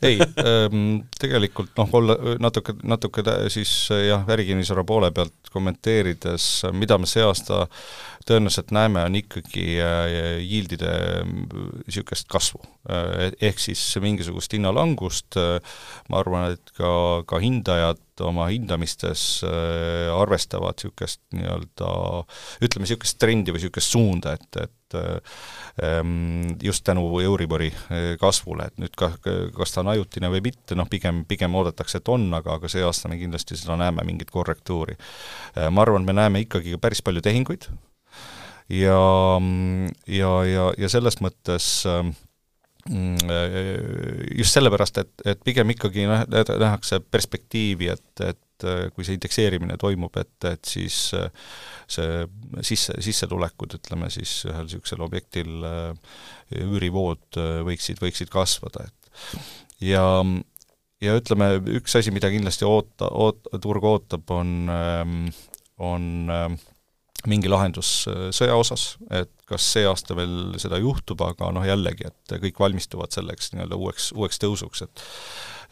ei ähm,, tegelikult noh, olla natuke, natuke tä- siis äh, jah, ärikinnisvara poole pealt kommenteerides, mida me see aasta tõenäoliselt näeme, on ikkagi äh, yield'ide niisugust kasvu. Ehk siis mingisugust hinnalangust, ma arvan, et ka, ka hindajad oma hindamistes arvestavad niisugust nii-öelda ütleme, niisugust trendi või niisugust suunda, et, et ähm, just tänu Euribori kasvule, et nüüd ka, kas ta on ajutine või mitte, noh pigem, pigem oodatakse, et on, aga, aga see aasta me kindlasti seda näeme, mingit korrektuuri. ma arvan, me näeme ikkagi päris palju tehinguid ja, ja, ja, ja selles mõttes just sellepärast, et, et pigem ikkagi nähakse perspektiivi, et, et kui see indekseerimine toimub, et, et siis see sisse, sissetulekud, ütleme siis ühel niisugusel objektil üürivood võiksid, võiksid kasvada, et. Ja ja ütleme, üks asi, mida kindlasti oota, oot-, turg ootab, on, on mingi lahendus sõja osas, et kas see aasta veel seda juhtub, aga noh, jällegi, et kõik valmistuvad selleks nii-öelda uueks, uueks tõusuks, et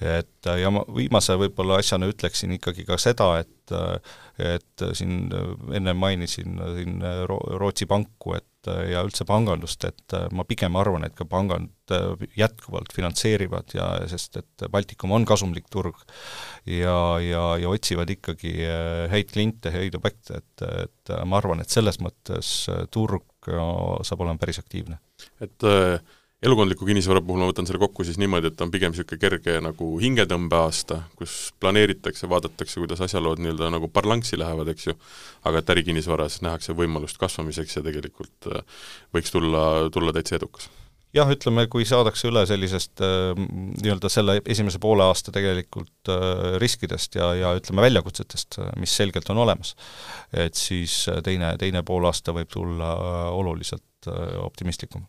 et ja ma viimase võib-olla asjana ütleksin ikkagi ka seda, et et siin enne mainisin siin Rootsi panku, et ja üldse pangandust, et ma pigem arvan, et ka pangad jätkuvalt finantseerivad ja sest et Baltikum on kasumlik turg ja, ja, ja otsivad ikkagi häid kliente, häid objekte, et, et ma arvan, et selles mõttes turg saab olema päris aktiivne. et äh elukondliku kinnisvara puhul ma võtan selle kokku siis niimoodi, et on pigem niisugune kerge nagu hingetõmbeaasta, kus planeeritakse, vaadatakse, kuidas asjalood nii-öelda nagu parlanksi lähevad, eks ju, aga et ärikinnisvaras nähakse võimalust kasvamiseks ja tegelikult äh, võiks tulla, tulla täitsa edukas. Jah, ütleme, kui saadakse üle sellisest äh, nii-öelda selle esimese poole aasta tegelikult äh, riskidest ja, ja ütleme, väljakutsetest, mis selgelt on olemas, et siis teine, teine poolaasta võib tulla oluliselt optimistlikum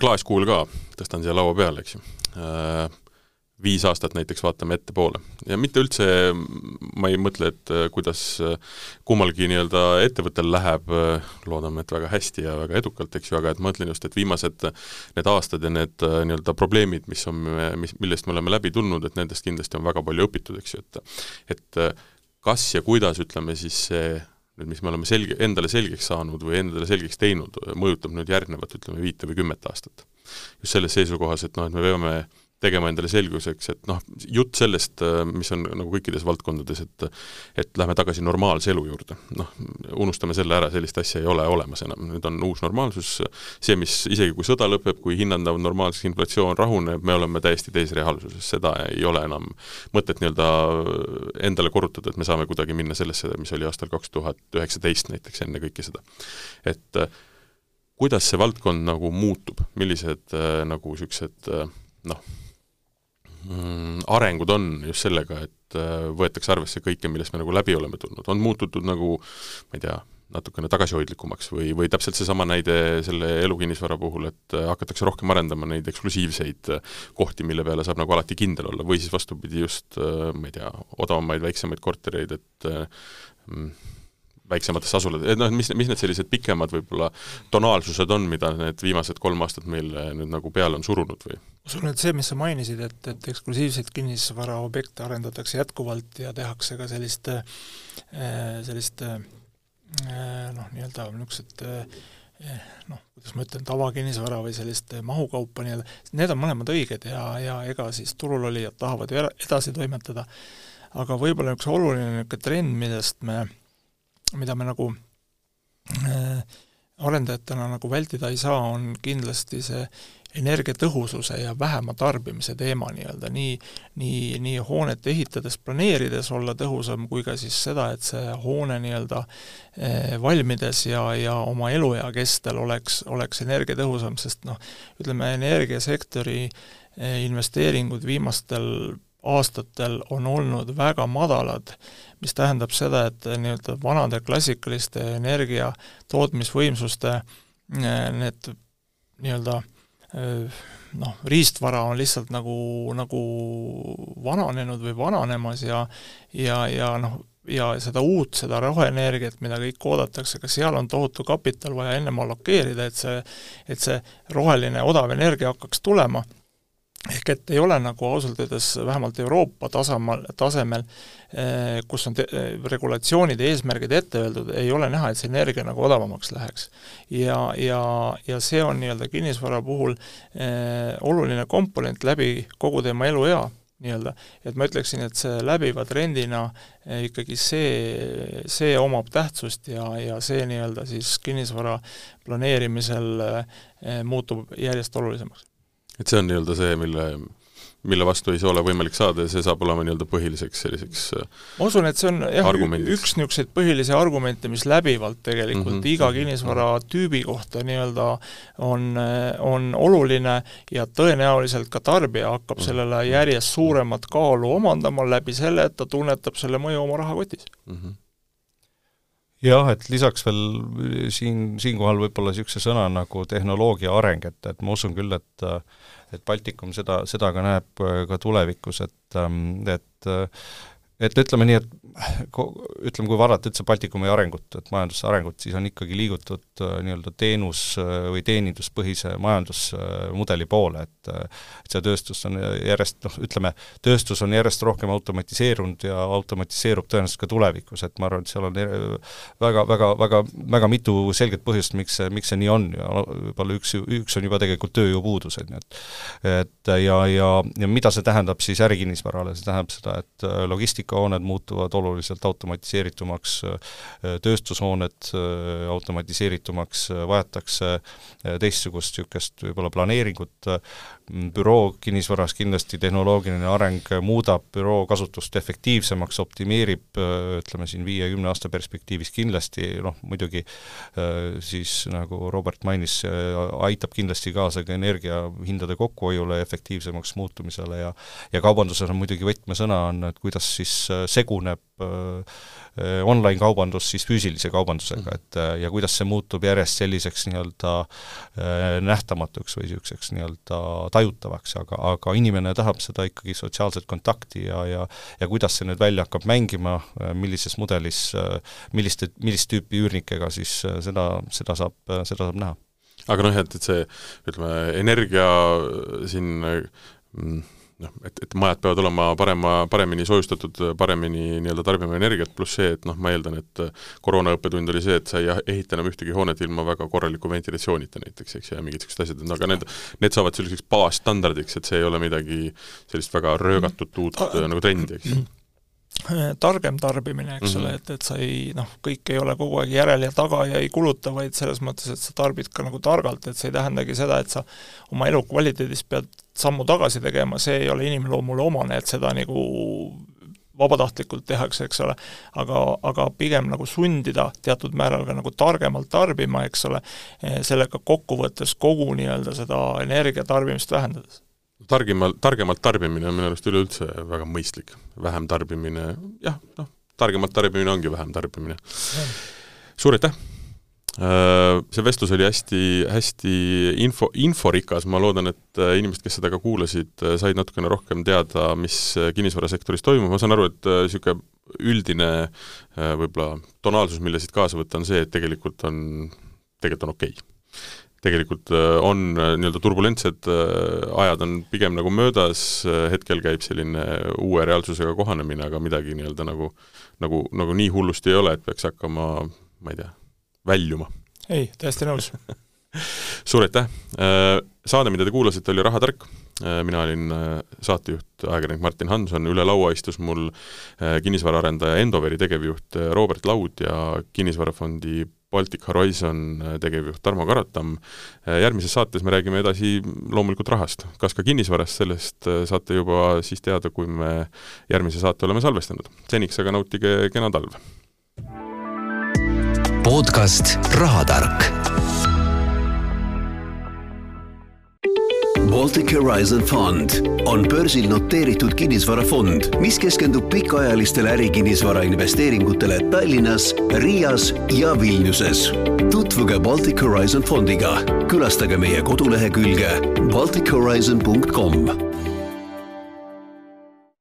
klaaskuul ka, tõstan siia laua peale, eks ju. Äh, viis aastat näiteks vaatame ettepoole ja mitte üldse, ma ei mõtle, et äh, kuidas kummalgi nii-öelda ettevõttel läheb, loodame, et väga hästi ja väga edukalt, eks ju, aga et ma mõtlen just, et viimased need aastad ja need nii-öelda probleemid, mis on, mis, millest me oleme läbi tulnud, et nendest kindlasti on väga palju õpitud, eks ju, et et kas ja kuidas, ütleme siis see nüüd mis me oleme selge, endale selgeks saanud või endale selgeks teinud, mõjutab nüüd järgnevat, ütleme, viite või kümmet aastat. just selles seisukohas, et noh, et me peame tegema endale selguseks, et noh, jutt sellest, äh, mis on nagu kõikides valdkondades, et et lähme tagasi normaalse elu juurde. noh, unustame selle ära, sellist asja ei ole olemas enam, nüüd on uus normaalsus, see, mis isegi kui sõda lõpeb, kui hinnad lähevad normaalseks, inflatsioon rahuneb, me oleme täiesti teises reaalsuses, seda ei ole enam mõtet nii-öelda endale korrutada, et me saame kuidagi minna sellesse, mis oli aastal kaks tuhat üheksateist näiteks, enne kõike seda. et kuidas see valdkond nagu muutub, millised nagu niisugused noh, arengud on just sellega, et äh, võetakse arvesse kõike, millest me nagu läbi oleme tulnud, on muututud nagu ma ei tea, natukene tagasihoidlikumaks või, või täpselt seesama näide selle elukinnisvara puhul, et äh, hakatakse rohkem arendama neid eksklusiivseid äh, kohti, mille peale saab nagu alati kindel olla, või siis vastupidi, just ma ei tea, odavamaid, väiksemaid kortereid, et mm, väiksematesse asulad, et noh, mis, mis need sellised pikemad võib-olla tonaalsused on, mida need viimased kolm aastat meil nüüd nagu peale on surunud või? ma usun, et see, mis sa mainisid, et, et eksklusiivseid kinnisvaraobjekte arendatakse jätkuvalt ja tehakse ka sellist, äh, sellist äh, noh, nii-öelda niisugused äh, noh, kuidas ma ütlen, tavakinnisvara või sellist mahukaupa nii-öelda, need on mõlemad õiged ja, ja ega siis turul olijad tahavad ju edasi toimetada, aga võib-olla üks oluline niisugune trend, millest me mida me nagu äh, arendajatena nagu vältida ei saa, on kindlasti see energiatõhususe ja vähema tarbimise teema nii-öelda, nii, nii, nii hoonet ehitades, planeerides olla tõhusam, kui ka siis seda, et see hoone nii-öelda äh, valmides ja, ja oma eluea kestel oleks, oleks energiatõhusam, sest noh, ütleme energiasektori äh, investeeringud viimastel aastatel on olnud väga madalad mis tähendab seda, et nii-öelda vanade klassikaliste energia tootmisvõimsuste eh, need nii-öelda eh, noh, riistvara on lihtsalt nagu, nagu vananenud või vananemas ja ja, ja noh, ja seda uut, seda roheenergiat, mida kõik oodatakse, ka seal on tohutu kapital vaja ennem allokeerida, et see, et see roheline odav energia hakkaks tulema ehk et ei ole nagu ausalt öeldes vähemalt Euroopa tasemel, tasemel, eh, kus on te-, regulatsioonid ja eesmärgid ette öeldud, ei ole näha, et see energia nagu odavamaks läheks. ja, ja, ja see on nii-öelda kinnisvara puhul eh, oluline komponent läbi kogu tema eluea nii-öelda, et ma ütleksin, et see läbiva trendina eh, ikkagi see, see omab tähtsust ja, ja see nii-öelda siis kinnisvara planeerimisel eh, muutub järjest olulisemaks et see on nii-öelda see, mille mille vastu ei ole võimalik saada ja see saab olema nii-öelda põhiliseks selliseks äh, ma usun, et see on jah, üks niisuguseid põhilisi argumente, mis läbivalt tegelikult mm -hmm. iga kinnisvaratüübi kohta nii-öelda on, on oluline ja tõenäoliselt ka tarbija hakkab mm -hmm. sellele järjest suuremat kaalu omandama läbi selle, et ta tunnetab selle mõju oma rahakotis mm. -hmm jah, et lisaks veel siin, siinkohal võib-olla niisuguse sõna nagu tehnoloogia areng, et, et ma usun küll, et et Baltikum seda, seda ka näeb ka tulevikus, et, et et ütleme nii, et ütleme, kui vaadata üldse Baltikumi arengut, et majanduse arengut, siis on ikkagi liigutud äh, nii-öelda teenus- äh, või teeninduspõhise majandusmudeli poole, et et see tööstus on järjest noh, ütleme, tööstus on järjest rohkem automatiseerunud ja automatiseerub tõenäoliselt ka tulevikus, et ma arvan, et seal on väga, väga, väga, väga mitu selget põhjust, miks see, miks see nii on ja võib-olla üks, üks on juba tegelikult tööjõupuudus, on ju, et et ja, ja, ja mida see tähendab siis ärikinnisvarale, see tähendab seda, et äh, logistikahooned muutuvad oluliselt automatiseeritumaks, tööstushooned äh, automatiseeritumaks, vajatakse äh, teistsugust niisugust võib-olla planeeringut, büroo kinnisvaras kindlasti tehnoloogiline areng muudab büroo kasutust efektiivsemaks, optimeerib ütleme siin viie-kümne aasta perspektiivis kindlasti, noh muidugi siis nagu Robert mainis, aitab kindlasti kaasa ka energiahindade kokkuhoiule, efektiivsemaks muutumisele ja ja kaubanduses on muidugi võtmesõna, on, et kuidas siis seguneb äh, online-kaubandus siis füüsilise kaubandusega, mhm. et äh, ja kuidas see muutub järjest selliseks nii-öelda äh, nähtamatuks või niisuguseks nii-öelda tajutavaks, aga, aga inimene tahab seda ikkagi sotsiaalset kontakti ja, ja ja kuidas see nüüd välja hakkab mängima, millises mudelis, milliste, millist tüüpi üürnikega, siis seda, seda saab, seda saab näha. aga noh, et, et see ütleme, energia siin mm, noh, et, et majad peavad olema parema, paremini soojustatud, paremini nii-öelda tarbima energiat, pluss see, et noh, ma eeldan, et koroona õppetund oli see, et sa ei ehita enam ühtegi hoonet ilma väga korraliku ventilatsioonita näiteks, eks, ja mingid niisugused asjad, aga need, need saavad selliseks baasstandardiks, et see ei ole midagi sellist väga röögatut uut mm. nagu trendi, eks targem tarbimine, eks mm -hmm. ole, et, et sa ei noh, kõik ei ole kogu aeg järel ja taga ja ei kuluta, vaid selles mõttes, et sa tarbid ka nagu targalt, et see ei tähendagi seda, et sa oma elukvaliteedis pead sammu tagasi tegema, see ei ole inimloomule omane, et seda nagu vabatahtlikult tehakse, eks ole, aga, aga pigem nagu sundida teatud määral ka nagu targemalt tarbima, eks ole, sellega kokkuvõttes kogu nii-öelda seda energiatarbimist vähendades targimal, targemalt tarbimine on minu arust üleüldse väga mõistlik, vähem tarbimine, jah, noh, targemalt tarbimine ongi vähem tarbimine. suur aitäh! Äh, see vestlus oli hästi, hästi info, inforikas, ma loodan, et äh, inimesed, kes seda ka kuulasid, äh, said natukene rohkem teada, mis kinnisvarasektoris toimub, ma saan aru, et niisugune üldine võib-olla tonaalsus, mille siit kaasa võtta, on see, et tegelikult on, tegelikult on okei okay tegelikult on nii-öelda turbulentsed ajad on pigem nagu möödas, hetkel käib selline uue reaalsusega kohanemine, aga midagi nii-öelda nagu nagu, nagu nii hullusti ei ole, et peaks hakkama, ma ei tea, väljuma. ei, täiesti nõus suur aitäh! Äh, saade, mida te kuulasite, oli Rahatark, äh, mina olin äh, saatejuht, ajakirjanik Martin Hanson, üle laua istus mul kinnisvaraarendaja Endoveri tegevjuht Robert Laud ja kinnisvarafondi Baltic Horizon tegevjuht Tarmo Karatam. järgmises saates me räägime edasi loomulikult rahast, kas ka kinnisvarast, sellest saate juba siis teada, kui me järgmise saate oleme salvestanud. seniks aga nautige kena talve! podcast Rahatark. Baltic Horizon Fund on börsil noteeritud kinnisvarafond, mis keskendub pikaajalistele ärikinnisvara investeeringutele Tallinnas, Riias ja Vilniuses. tutvuge Baltic Horizon fondiga, külastage meie kodulehekülge baltichorizon.com